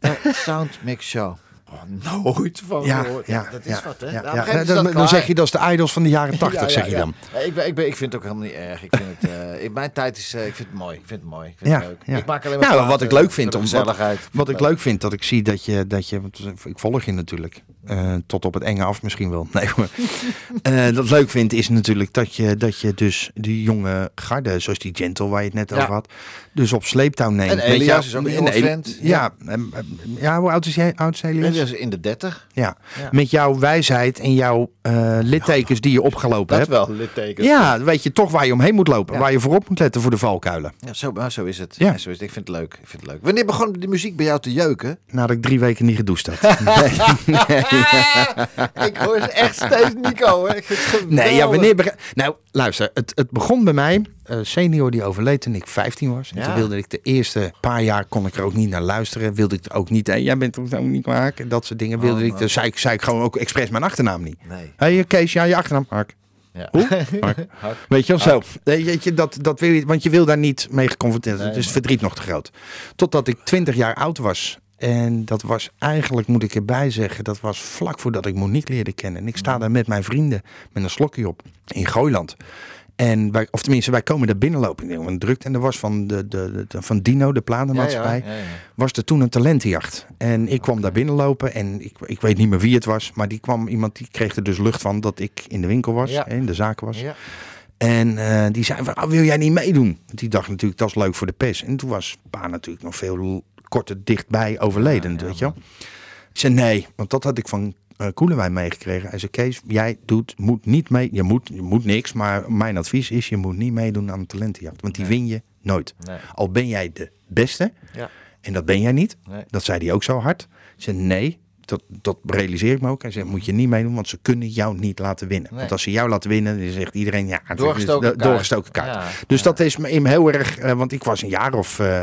eh, Soundmix Show. Oh, nooit van Ja, gehoord. ja, dat is ja, wat, hè? ja, Nou, ja. Dan, dan, zeg je dat is de idols van de jaren 80, Ja, ja, zeg je dan. Ik, ben, ik, ben, ik vind het ook helemaal niet erg. Ik vind het, eh, in mijn tijd is, eh, ik vind het mooi. Ik vind het mooi. Ik vind Ja, het leuk. Ik maak alleen maar Nou, wat ik leuk vind, om- gezelligheid. Wat ik leuk vind, dat ik zie dat je, dat je ik volg je natuurlijk, eh, tot op het enge af misschien wel. Nee, maar, eh, dat leuk vind is natuurlijk dat je, dat je dus die jonge garde, zoals die Gentle waar je het net Ja. over had, dus op sleeptouw neemt. En Elias is ook een vent. Ja, em, ja, hoe oud is, jij, oud is Elias? Elias is in de 30. Ja. Ja. met jouw wijsheid en jouw eh, littekens die je opgelopen Dat hebt. wel, littekens. Ja, weet je toch waar je omheen moet lopen, waar je voorop moet letten voor de valkuilen. Ja, zo, maar zo is het. Ja. Zo is het. Ik vind het leuk. Ik vind het leuk. Wanneer begon de muziek bij jou te jeuken? Nadat ik drie weken niet gedoucht had. ik hoor ze echt steeds Nico hoor. Ik vind het geweldig. Nee, ja, wanneer Nou, luister, het, het begon bij mij. eh, senior die overleed toen ik 15 was. En Ja. toen wilde ik de eerste paar jaar kon ik er ook niet naar luisteren. Wilde ik er ook niet. Hé, jij bent toch niet Mark? En dat soort dingen. Wilde Oh, ik. Dus zei ik, zei ik gewoon ook expres mijn achternaam niet. Nee. Hey, Kees, ja, je achternaam. Mark. Ja. Hoe? Weet je wel zo. Nee, Weet je, dat, dat wil je, want je wil daar niet mee geconfronteerd worden. Nee, dus het verdriet nog te groot. Totdat ik 20 jaar oud was. En dat was eigenlijk, moet ik erbij zeggen, dat was vlak voordat ik Monique leerde kennen. En ik sta daar met mijn vrienden met een slokje op in Gooiland. En wij, of tenminste, wij komen daar binnenlopen. Ik denk, drukte. En er was van, de, de, de- van Dino, de platenmaatschappij, Ja, ja, ja, ja. was er toen een talentenjacht. En ik kwam daar binnenlopen en ik, ik weet niet meer wie het was. Maar die kwam iemand, die kreeg er dus lucht van dat ik in de winkel was, in de zaak was. En eh, die zei van, "Ah, wil jij niet meedoen? Want die dacht natuurlijk, dat is leuk voor de pers. En toen was pa natuurlijk nog veel korter dichtbij overleden, weet je wel. Ik zei nee, want dat had ik van eh Koelewijn meegekregen. Hij zei, Kees, jij doet, moet niet mee, je moet, je moet niks. Maar mijn advies is, je moet niet meedoen aan de talentenjacht. Want die win je nooit. Nee. Al ben jij de beste, Ja. en dat ben jij niet. Nee. Dat zei hij ook zo hard. Ik zei nee, dat, dat realiseer ik me ook. Hij zei, moet je niet meedoen, want ze kunnen jou niet laten winnen. Nee. Want als ze jou laten winnen, dan zegt iedereen, ja, Doorgestoken kaart. doorgestoken kaart. Ja. Dus dat is me in heel erg, eh, want ik was een jaar of eh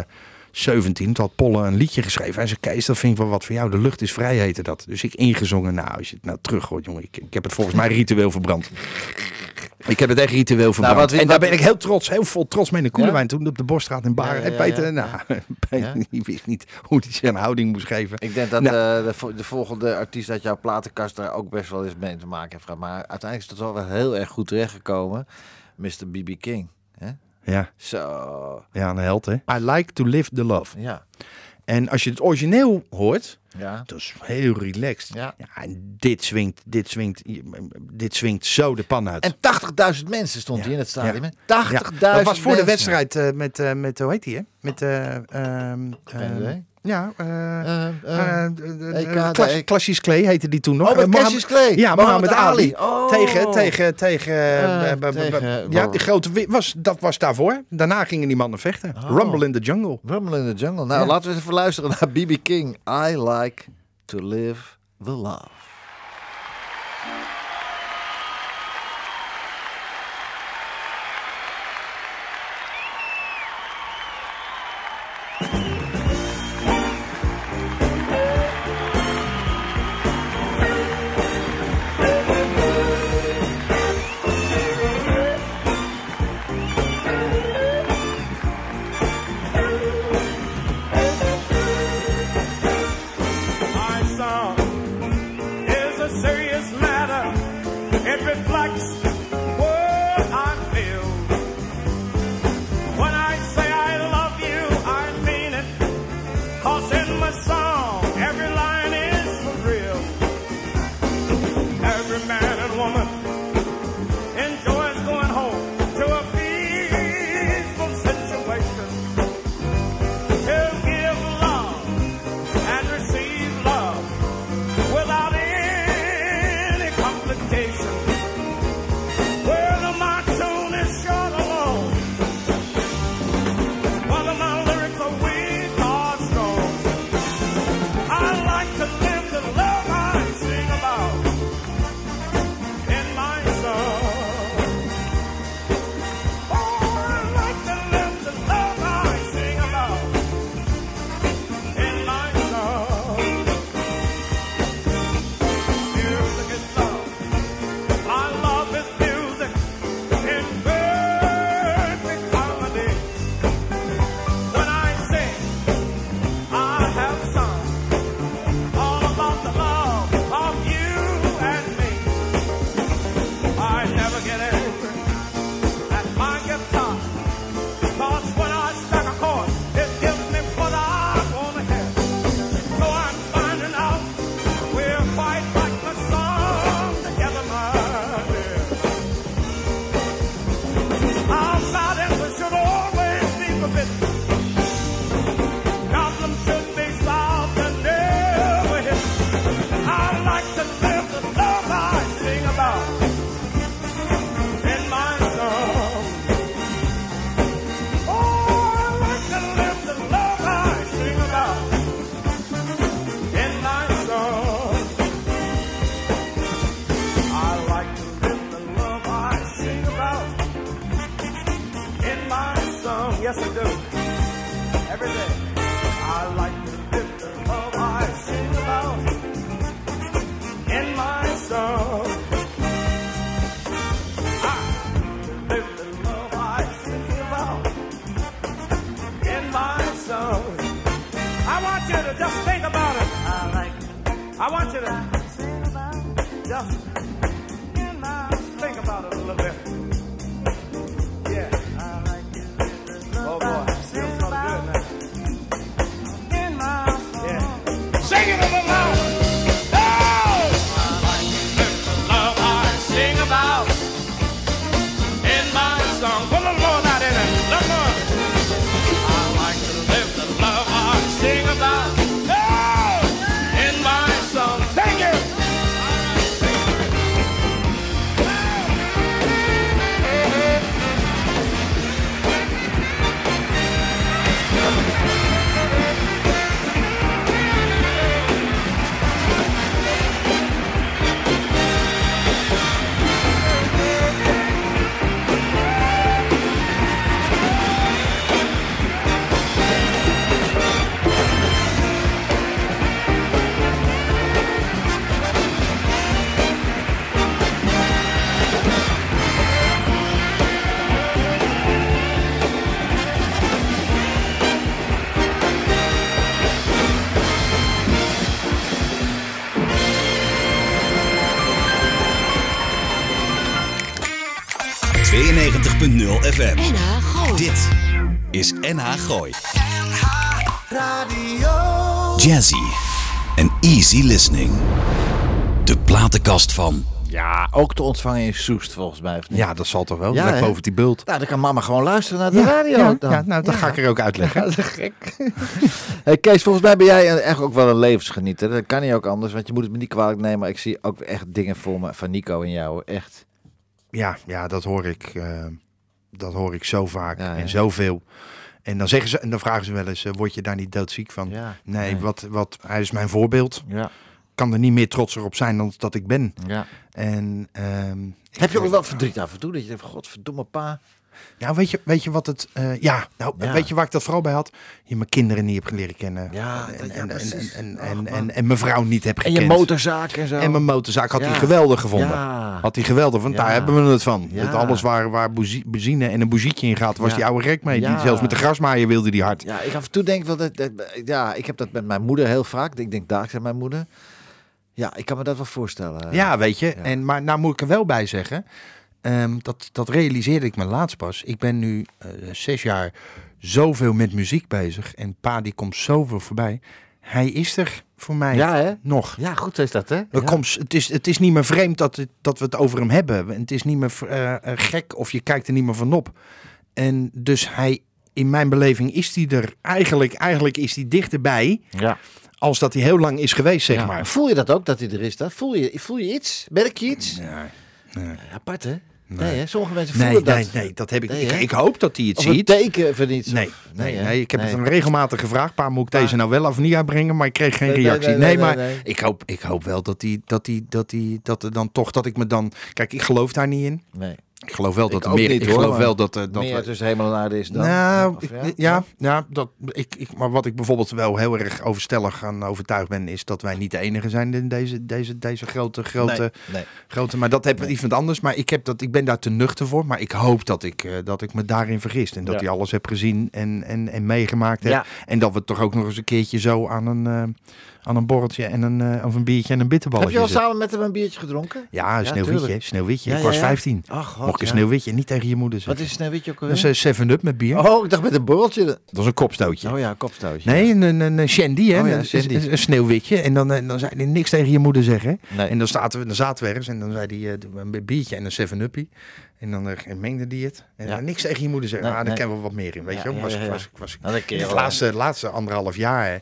17, toen had Polle een liedje geschreven. Hij zei, Kees, dat vind ik wel wat voor jou. De lucht is vrij, heette dat. Dus ik ingezongen, nou, als je het nou terug hoort, jongen. Ik, ik heb het volgens mij ritueel verbrand. Ik heb het echt ritueel verbrand. wat- en daar ben ik heel trots, heel vol trots mee in de Koelewijn. Toen op de Bosstraat in Baren. Ja, ja, en ja, Peter, nou, Peter, die wist niet hoe hij zijn houding moest geven. Ik denk dat Nou. eh, de, vo- de volgende artiest uit jouw platenkast daar ook best wel eens mee te maken heeft gehad. Maar uiteindelijk is wel wel heel erg goed terechtgekomen. Mr. B.B. King. Hè? Ja, Zo. ja, een held, hè. I like to live the love. Ja. En als je het origineel hoort, Ja. dat is heel relaxed. Ja. en dit swingt, dit swingt, dit swingt zo de pan uit. En 80.000 mensen stond Ja. hij in het stadion. Ja. hè? 80.000 Ja, dat was voor de wedstrijd eh, met, eh, met, hoe heet die, hè? Met, ja, Klassisch klei heette die toen nog. Oh, eh, Klassisch Clay. Ja, Mohammed Ali. Oh. Tegen, tegen, tegen, eh, eh, ja, die oh. grote, was, dat was daarvoor. Daarna gingen die mannen vechten. Oh. Rumble in the Jungle. Rumble in the Jungle. Nou, laten we even luisteren naar Bibi King. I like to live the love. NH Dit is NH Gooi. NH Radio. Jazzy en easy listening. De platenkast van... Ja, ook te ontvangen in Soest volgens mij. Ja, dat zal toch wel. Ja, boven die bult. Nou, dan kan mama gewoon luisteren naar de radio. Ja, dan. Ja, nou, dat ga ik er ook uitleggen. dat gek. hey, Kees, volgens mij ben jij echt ook wel een levensgenieter. Dat kan niet ook anders, want je moet het me niet kwalijk nemen. Maar ik zie ook echt dingen voor me van Nico en jou. Echt. Ja, ja dat hoor ik. Uh, dat hoor ik zo vaak Ja, ja. en zoveel. En dan, zeggen ze, en dan vragen ze wel eens, eh, word je daar niet doodziek van? Ja. Nee, Wat, wat, hij is mijn voorbeeld. Ja. Kan er niet meer trotser op zijn dan dat ik ben. ja. En, ehm, Heb je ook wel verdriet af en toe? Dat je denkt, godverdomme pa. Ja, weet je, weet je wat het... eh, ja, nou, Ja. weet je waar ik dat vooral bij had? Je mijn kinderen niet hebt leren kennen. Ja, en, ja, en, en, precies. en, en, en, en mijn vrouw niet heb En gekend. je motorzaak en zo. En mijn motorzaak had hij geweldig gevonden. Had hij geweldig, want daar hebben we het van. Dat alles waar, waar benzine en een bougietje in gaat, was die oude rek mee. Die, zelfs met de grasmaaier wilde die hard. Ja, ik af en toe denk wel dat, dat- ja, ik heb dat met mijn moeder heel vaak. Ik denk dagelijks aan mijn moeder. Ja, ik kan me dat wel voorstellen. Ja, weet je. En, maar nou moet ik er wel bij zeggen, ehm, dat, dat realiseerde ik me laatst pas. Ik ben nu eh, zes jaar zoveel met muziek bezig. En pa die komt zoveel voorbij. Hij is er voor mij Ja, hè? nog. Ja, goed is dat, hè? Ja. komt, het, is, het is niet meer vreemd dat, het, dat we het over hem hebben. Het is niet meer eh, eh, gek of je kijkt er niet meer van op. En dus hij, in mijn beleving is hij er eigenlijk, eigenlijk is hij dichterbij Ja. als dat hij heel lang is geweest, zeg Ja. maar. Voel je dat ook, dat hij er is? Dan? Voel, je, voel je iets? Merk je iets? Nee, nee. Apart, hè? Nee, hè? Sommige mensen voelen Nee, dat. nee, nee, dat heb ik. Nee, ik, hoop dat hij het Of een ziet. teken van iets. Nee, nee, nee, ik heb Nee. het hem regelmatig gevraagd. Pa, moet ik deze nou wel of niet uitbrengen? Maar ik kreeg geen Nee, nee, reactie. nee, Nee, nee, maar nee, nee. Ik, hoop, ik hoop wel dat hij, dat hij, dat hij, dat er dan toch, dat ik me dan. Kijk, ik geloof daar niet in. Nee. Ik geloof wel dat Ik er ook meer. niet, ik hoor, geloof wel dat, er dat Meer tussen hemel en aarde is dan. nou, Of ik- ja, ja, dat, ik, ik, maar wat ik bijvoorbeeld wel heel erg overstellig aan overtuigd ben, is dat wij niet de enige zijn in deze, deze, deze grote, grote, Nee, nee. grote. Maar dat heb iets met anders. Maar ik, heb dat, ik ben daar te nuchter voor. Maar ik hoop dat ik, eh, dat ik me daarin vergist. En dat Ja. hij alles heb gezien en, en, en meegemaakt heb. Ja. En dat we toch ook nog eens een keertje zo aan een, eh, aan een borreltje en een, eh, of een biertje en een bitterballetje Heb je al samen met hem een biertje gedronken? Ja, een Ja, sneeuwwitje. tuurlijk. Sneeuwwitje. Ja, ik was ja. 15. Ach, god, Mocht ik een sneeuwwitje niet tegen je moeder Wat zeggen. is een sneeuwwitje ook Dat alweer? is een 7-up met bier. Oh, ik dacht met een borreltje. Dat is een kopstootje. Oh ja, kopstootje. Nee, een, een, een shandy, hè? Oh ja, een, shandy. een, een sneeuwwitje. En dan, eh, dan zei hij niks tegen je moeder zeggen. Nee. En dan, zaten we, dan zaten we ergens en dan zei hij eh, een biertje en een 7-uppie. En dan eh, mengde die het. En Ja. niks tegen je moeder zeggen. Nee, ah, daar nee. kennen we wat meer in, weet Ja, je wel. Was, ja, ja. was, was, dat keer de wel. laatste, laatste anderhalf jaar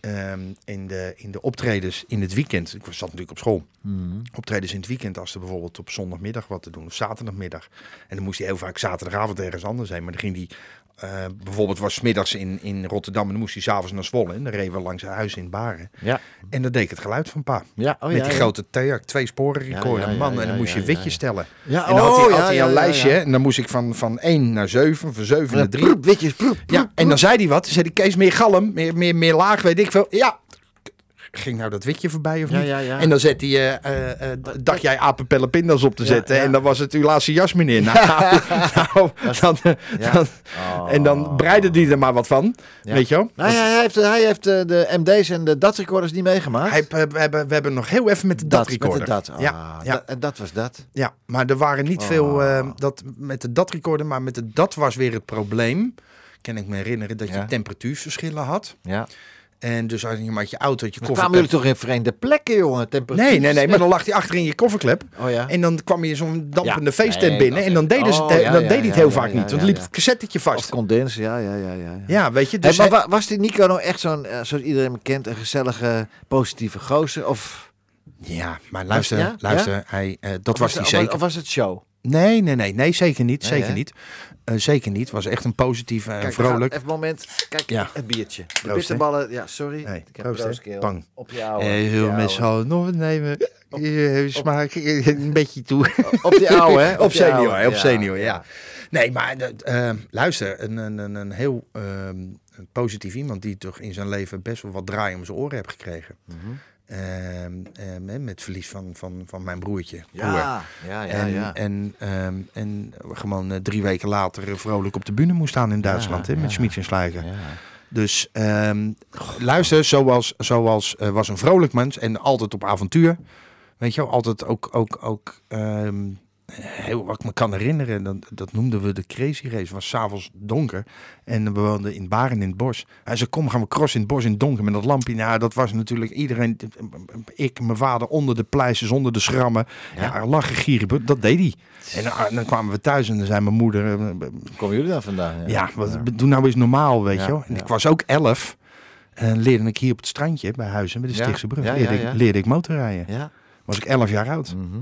ehm, in, de, in de optredens in het weekend. Ik zat natuurlijk op school. Mhm. Optredens in het weekend als er bijvoorbeeld op zondagmiddag wat te doen. Of zaterdagmiddag. En dan moest hij heel vaak zaterdagavond ergens anders zijn. Maar dan ging hij... eh, bijvoorbeeld was 's middags in, in Rotterdam en dan moest hij s'avonds naar Zwolle. En dan reden we langs zijn huis in Baren. Ja. En dan deed ik het geluid van pa. Ja, oh Met ja, die ja. grote theak, twee sporen recorder, man. en dan moest je ja, witjes ja. stellen. Ja, en dan had hij, oh, had hij ja, een lijstje. En dan moest ik van, van 1 naar 7, van 7 naar 3. Proep, witjes, proep, Ja, en dan zei hij wat. Dan zei hij, Kees, meer galm, meer, meer, meer laag, weet ik veel. Ja. Ging nou dat witje voorbij of niet? ja, ja. En dan zette hij, eh, eh, eh, dacht jij apenpellen pindas op te zetten. En dan was het uw laatste jas, meneer. Nou, nou, dan, Ja. dan- Oh. en dan breidde hij er maar wat van. Weet je wel? Nou ja, hij heeft, hij heeft de MD's en de DAT recorders niet meegemaakt. Hij, we, hebben, we hebben nog heel even met de DAT met recorder. de DAT. Ah, ja, ja. dat- en dat was dat. Ja, maar er waren niet Oh. veel eh, dat met de DAT recorder, maar met de DAT was weer het probleem. Kan ik me herinneren dat je temperatuurverschillen had. Ja. En dus als je met je auto, je Maar koffer. kwamen jullie toch in vreemde plekken, jongen? Temperatuur. Nee, nee, nee, maar dan lag hij achter in je kofferklep. Oh ja. En dan kwam je zo'n dampende Ja. feesttent Nee, binnen. En dan, deden ze, oh, het- ja, dan ja, deed hij het heel vaak niet. Want liep het cassettetje Of vast. condens, ja, ja, ja. ja. Ja, weet je. Hey, Dus maar hij- was die Nico nou echt zo'n, eh, zoals iedereen me kent, een gezellige, positieve gozer? Of, ja, maar luister, luister. Hij, eh, dat of was hij zeker. Of, of was het show? Nee, nee, nee, nee, zeker niet. Nee, zeker hè? niet. Eh, zeker niet. Was echt een positieve en gaan vrolijk. Even een moment. Kijk, Ja. het biertje. De hè? bitterballen. Ja, sorry. Nee, ik heb proost, broodskeel. Bang. Op je oude. Eh, je allen nog nemen? Eh, Smaak eh, een beetje toe. Op die oude, hè? op senior, hè, op senior, ja. Nee, maar eh, eh, luister, een, een, een, een heel een positief iemand die toch in zijn leven best wel wat draai om zijn oren heeft gekregen. Ehm, ehm, hè, met verlies van, van, van mijn broertje. broer. Ja, ja, ja. en, ja. En, ehm, en gewoon eh, drie weken later eh, vrolijk op de bühne moest staan in Duitsland. met. Schmitz en ja. Dus ehm, luister, zoals, zoals eh, was een vrolijk mens en altijd op avontuur. Weet je wel, altijd ook, ook, ook ehm, heel, wat ik me kan herinneren, dat, dat noemden we de Crazy Race. Het was s'avonds donker en we woonden in Baren in het bos. Hij zei, kom gaan we crossen in het bos in het donker met dat lampje. Nou, dat was natuurlijk iedereen, ik, mijn vader onder de pleisters, onder de schrammen. Ja, lachen, gieren, dat deed hij. En dan, dan kwamen we thuis en dan zei mijn moeder, eh, Komen jullie dan vandaan? ja, wat, doe nou eens normaal, weet Ja, je wel. En ja. ik was ook elf. En leerde ik hier op het strandje bij Huizen, met de Ja, Stichtse Brug, ja, leerde, ja, ja. Ik, leerde ik motorrijden. Ja. Was ik elf jaar oud. Mhm.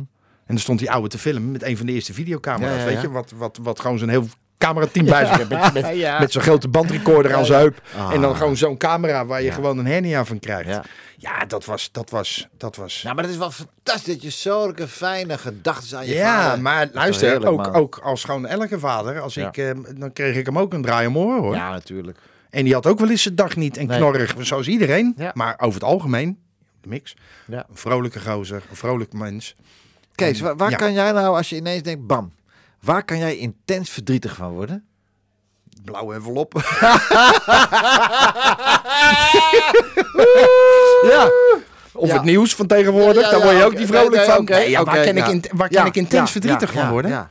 En dan stond die oude te filmen met een van de eerste videocamera's, Ja, ja, weet ja. je. Wat, wat, wat gewoon zo'n heel camerateam bij zich heeft. Met, met, Ja. met zo'n grote bandrecorder aan zijn heup. Ah. En dan gewoon zo'n camera waar je Ja. gewoon een hernia van krijgt. Ja. Ja, dat was, dat was, dat was... Nou, maar dat is wel fantastisch dat je zulke fijne gedachten aan je ja, vader... maar Dat is luister, heerlijk, ook, man. ook als gewoon elke vader, als Ja. ik, eh, dan kreeg ik hem ook een draai om oren hoor. Ja, natuurlijk. En die had ook wel eens zijn dag niet en Nee. knorrig, zoals iedereen. Ja. Maar over het algemeen, de mix, Ja. een vrolijke gozer, een vrolijk mens. Kees, waar, waar Ja. kan jij nou, als je ineens denkt, bam, waar kan jij intens verdrietig van worden? Blauwe envelop. Ja. Of Ja. het nieuws van tegenwoordig, Ja, daar word je ook oké, niet vrolijk van. oké, Nee, ja, waar kan, ik, in- waar kan ik intens verdrietig van worden?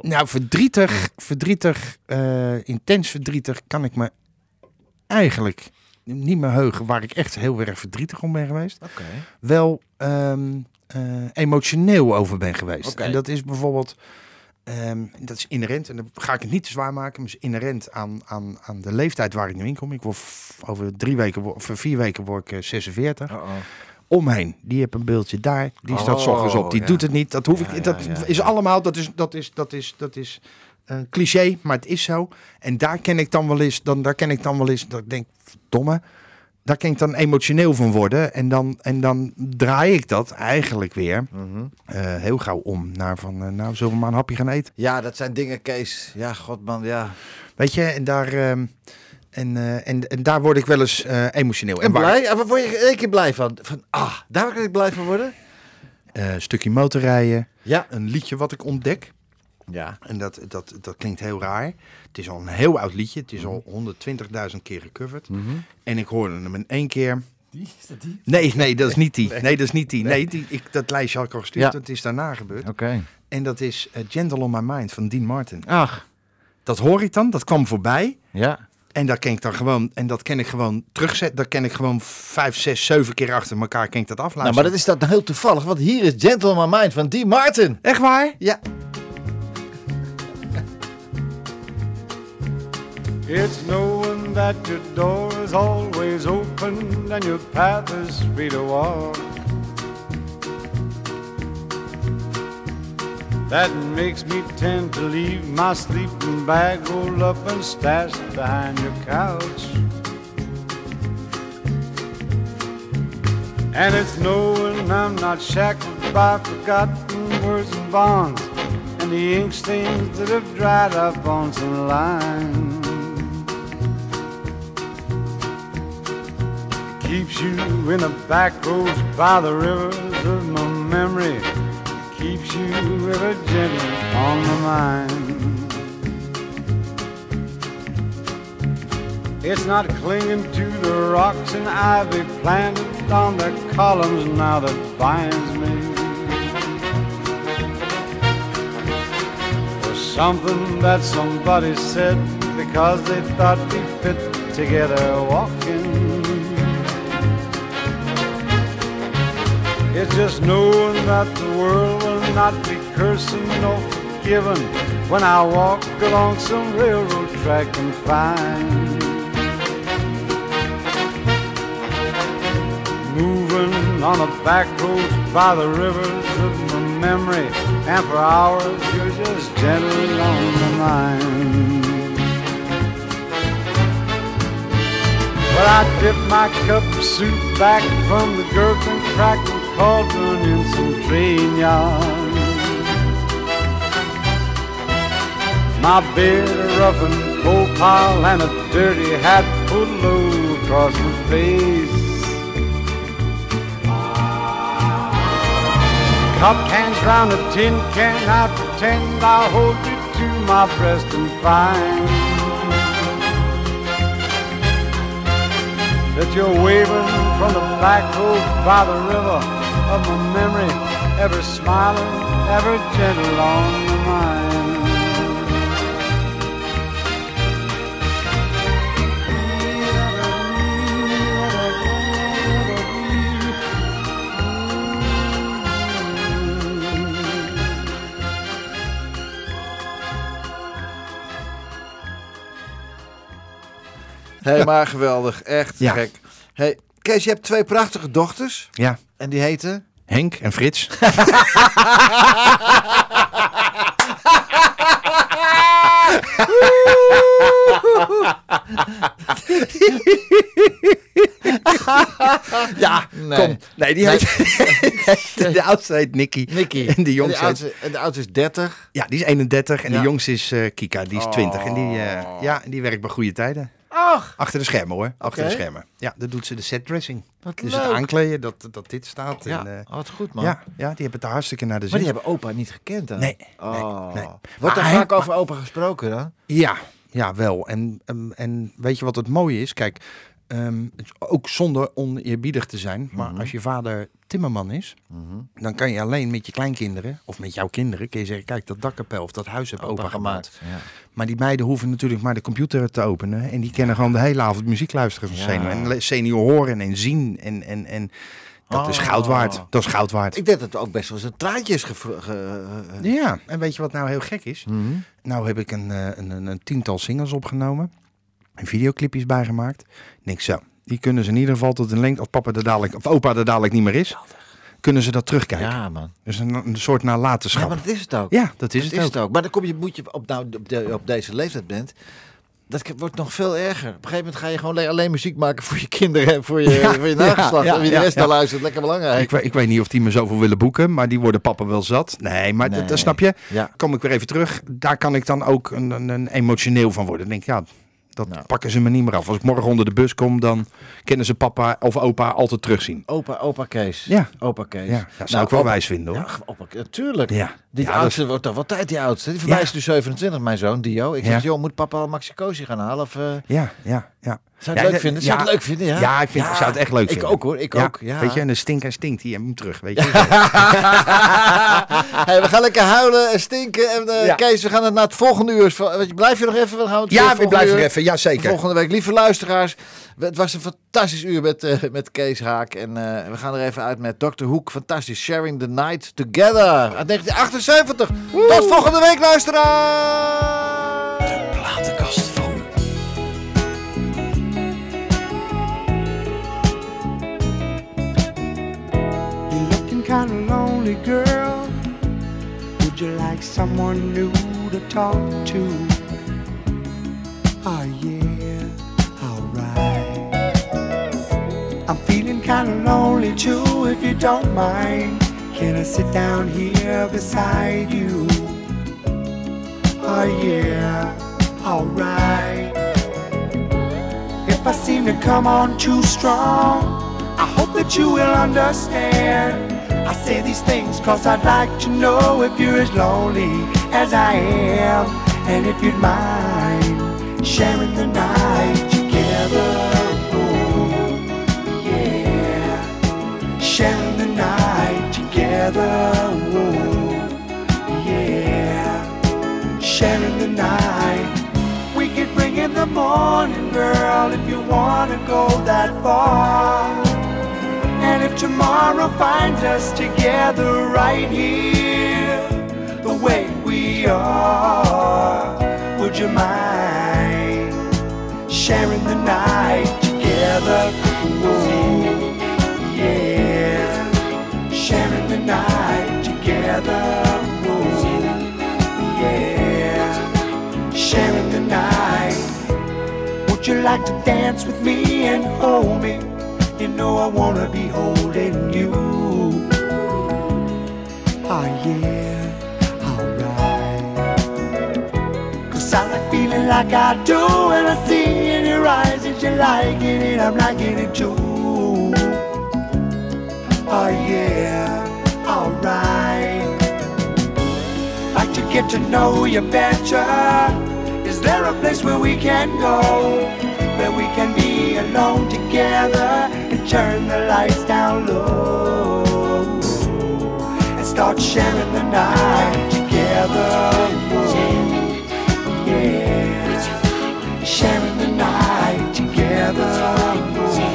Nou, verdrietig, verdrietig, eh, intens verdrietig kan ik me eigenlijk niet meer heugen waar ik echt heel erg verdrietig om ben geweest. Oké. Wel eh, emotioneel over ben geweest. En dat is bijvoorbeeld, ehm, dat is inherent, en dan ga ik het niet te zwaar maken, maar is inherent aan, aan, aan de leeftijd waar ik nu in kom. Ik word over drie weken, of vier weken word ik eh, 46. Uh-oh. Omheen, die heb een beeldje daar, die staat ochtends op, die ja. doet het niet. Dat hoef Ja, ik, dat ja, is allemaal, dat is, dat is, dat is, dat is een cliché, maar het is zo. En daar ken ik dan wel eens, dan, daar ken ik dan wel eens, dat ik denk, domme, daar kan ik dan emotioneel van worden. En dan, en dan draai ik dat eigenlijk weer Mhm. eh, heel gauw om naar van, eh, nou, zullen we maar een hapje gaan eten? Ja, dat zijn dingen, Kees. Ja, god man, ja. Weet je, en daar, ehm, en, eh, en, en daar word ik wel eens emotioneel. En waar- blij? En waar word je één keer blij van? Van, ah, daar kan ik blij van worden? een stukje motorrijden, Ja. een liedje wat ik ontdek. Ja. En dat, dat, dat klinkt heel raar. Het is al een heel oud liedje. Het is al 120.000 keer gecoverd. En ik hoorde hem in één keer. Is dat die? Nee, nee, dat is niet die. Nee, dat is niet die. Nee, die, ik, dat lijstje had ik al gestuurd. Ja. Het is daarna gebeurd. Oké. En dat is eh, Gentle on My Mind van Dean Martin. Ach. Dat hoor ik dan. Dat kwam voorbij. Ja. En dat ken ik dan gewoon. En dat ken ik gewoon terugzetten. Dat ken ik gewoon vijf, zes, zeven keer achter elkaar. Ken ik dat Nou, afluisteren. maar dat is dat nou heel toevallig, want hier is Gentle on My Mind van Dean Martin. Echt waar? Ja. It's knowing that your door is always open and your path is free to walk. That makes me tend to leave my sleeping bag rolled up and stashed behind your couch. And it's knowing I'm not shackled by forgotten words and bonds and the ink stains that have dried up on some lines. Keeps you in the back roads by the rivers of my memory. Keeps you ever gentle on my mind. It's not clinging to the rocks and ivy planted on the columns now that binds me. Something that somebody said because they thought we fit together walking. It's just knowing that the world will not be cursing nor forgiving when I walk along some railroad track and find moving on the back roads by the rivers of my memory, and for hours you're just gently on my mind. But I dip my cup of soup back from the gurgling, crackling yard. My beard a rough and coal pile and a dirty hat pulled low across my face. Cupped hands round a tin can, I pretend I'll hold it to my breast and find that you're waving from the black road oh, by the river of my memory, ever smiling, ever gentle on my mind. Hé, maar geweldig. Echt Ja. gek. Hey, Kees, je hebt twee prachtige dochters. Ja, En die heten? Henk en Frits. ja, Nee. kom. Nee, die heet, de oudste heet Nicky. Nicky. En de jongste de heet- oudste, en de oudste is 30. Ja, die is 31 en Ja. de jongste is eh, Kika, die is 20. En die, eh, ja, en die werkt bij goede tijden. Ach, Achter de schermen hoor, achter de schermen. Ja, dan doet ze de setdressing. wat Dus leuk. het aankleden, dat, dat dit staat. Ja, En, wat goed man. ja, ja, die hebben het er hartstikke naar de Maar zin. die hebben opa niet gekend dan? Nee, Oh. nee. Wordt er Maar vaak hij- over opa gesproken dan? Ja, ja, wel. En, ehm, en weet je wat het mooie is? Kijk, ehm, ook zonder oneerbiedig te zijn. Maar Mhm. als je vader timmerman is, dan kan je alleen met je kleinkinderen, of met jouw kinderen, kun je zeggen, kijk, dat dakkapel of dat huis heb opa, gemaakt. Ja. Maar die meiden hoeven natuurlijk maar de computer te openen. En die kennen gewoon de hele avond muziek luisteren van Ja. senior. En senior horen en zien. En, en, en dat is Oh. goud waard. Dat is goud waard. Ik denk dat het ook best wel eens een traantje is ge- ge- Ja, en weet je wat nou heel gek is? Mhm. Nou heb ik een, eh, een, een, een tiental singles opgenomen. En videoclipjes bijgemaakt. Niks zo. Die kunnen ze in ieder geval tot een lengte, als papa er dadelijk, of opa er dadelijk niet meer is, kunnen ze dat terugkijken. Ja, man. Dus een, een soort Ja, nalatenschap. maar dat is het ook. Ja, dat is dat het is ook. het ook. Maar dan kom je, moet je op, nou, op, de- op deze leeftijd bent. Dat wordt nog veel erger. Op een gegeven moment ga je gewoon le- alleen muziek maken voor je kinderen en voor je, Ja, voor je ja, nageslacht. ja, en wie de ja, rest ja. naar luistert, lekker belangrijk. Ik, weet- ik weet niet of die me zoveel willen boeken, maar die worden papa wel zat. Nee, maar dat- Nee. dat snap je. Ja. Kom ik weer even terug. Daar kan ik dan ook een, een, een emotioneel van worden. Dan denk ik, ja, dat Nou. pakken ze me niet meer af. Als ik morgen onder de bus kom, dan kennen ze papa of opa altijd terugzien. Opa, opa Kees. Ja. Opa Kees. Ja, dat zou ik wel wijs vinden hoor. Ja, opa, natuurlijk. Ja. Die Ja, dat- oudste wordt toch wel tijd, die oudste. Die voorbij is nu 27, mijn zoon, Dio. Ik zeg, joh, moet papa al Maxi Cosi gaan halen? Of, eh, Ja, ja, ja. Zou je het Ja, leuk vinden? Zou het ja. leuk vinden, ja? Ja, ik, vind, ik zou het echt leuk ik vinden. ook, hoor. Ik ook, ja. Weet je, en de stinker stinkt, die hem terug, weet je. hey, we gaan lekker huilen en stinken. En, eh. Kees, we gaan het naar het volgende uur. Blijf je nog even? We gaan het ja, we blijven uur- er even. Ja, zeker. Volgende week, lieve luisteraars. Het was een fantastisch uur met, eh, met Kees Haak. En eh, we gaan er even uit met Dr. Hoek. Fantastisch. Sharing the Night Together. Uit 1978. Tot volgende week, luisteraars. Looking kinda lonely, girl. Would you like someone new to talk to? Oh yeah, alright. I'm feeling kinda lonely too, if you don't mind. Can I sit down here beside you? Oh yeah, alright. If I seem to come on too strong, I hope that you will understand. I say these things cause I'd like to know if you're as lonely as I am. And if you'd mind sharing the night together. Oh, yeah. Sharing the night together. Oh, yeah. Sharing the night. We could bring in the morning, girl, if you wanna go that far. Tomorrow finds us together right here, the way we are, would you mind sharing the night together? Ooh, yeah, sharing the night together. Yeah, sharing the night. Would you like to dance with me and hold me? Know I wanna be holding you. Oh yeah, alright. Cause I like feeling like I do when I see in your eyes that you're liking it, I'm liking it too. Oh yeah, alright. Like to get to know you better. Is there a place where we can go? Where we can be alone together and turn the lights down low and start sharing the night together. Yeah, sharing the night together. Whoa.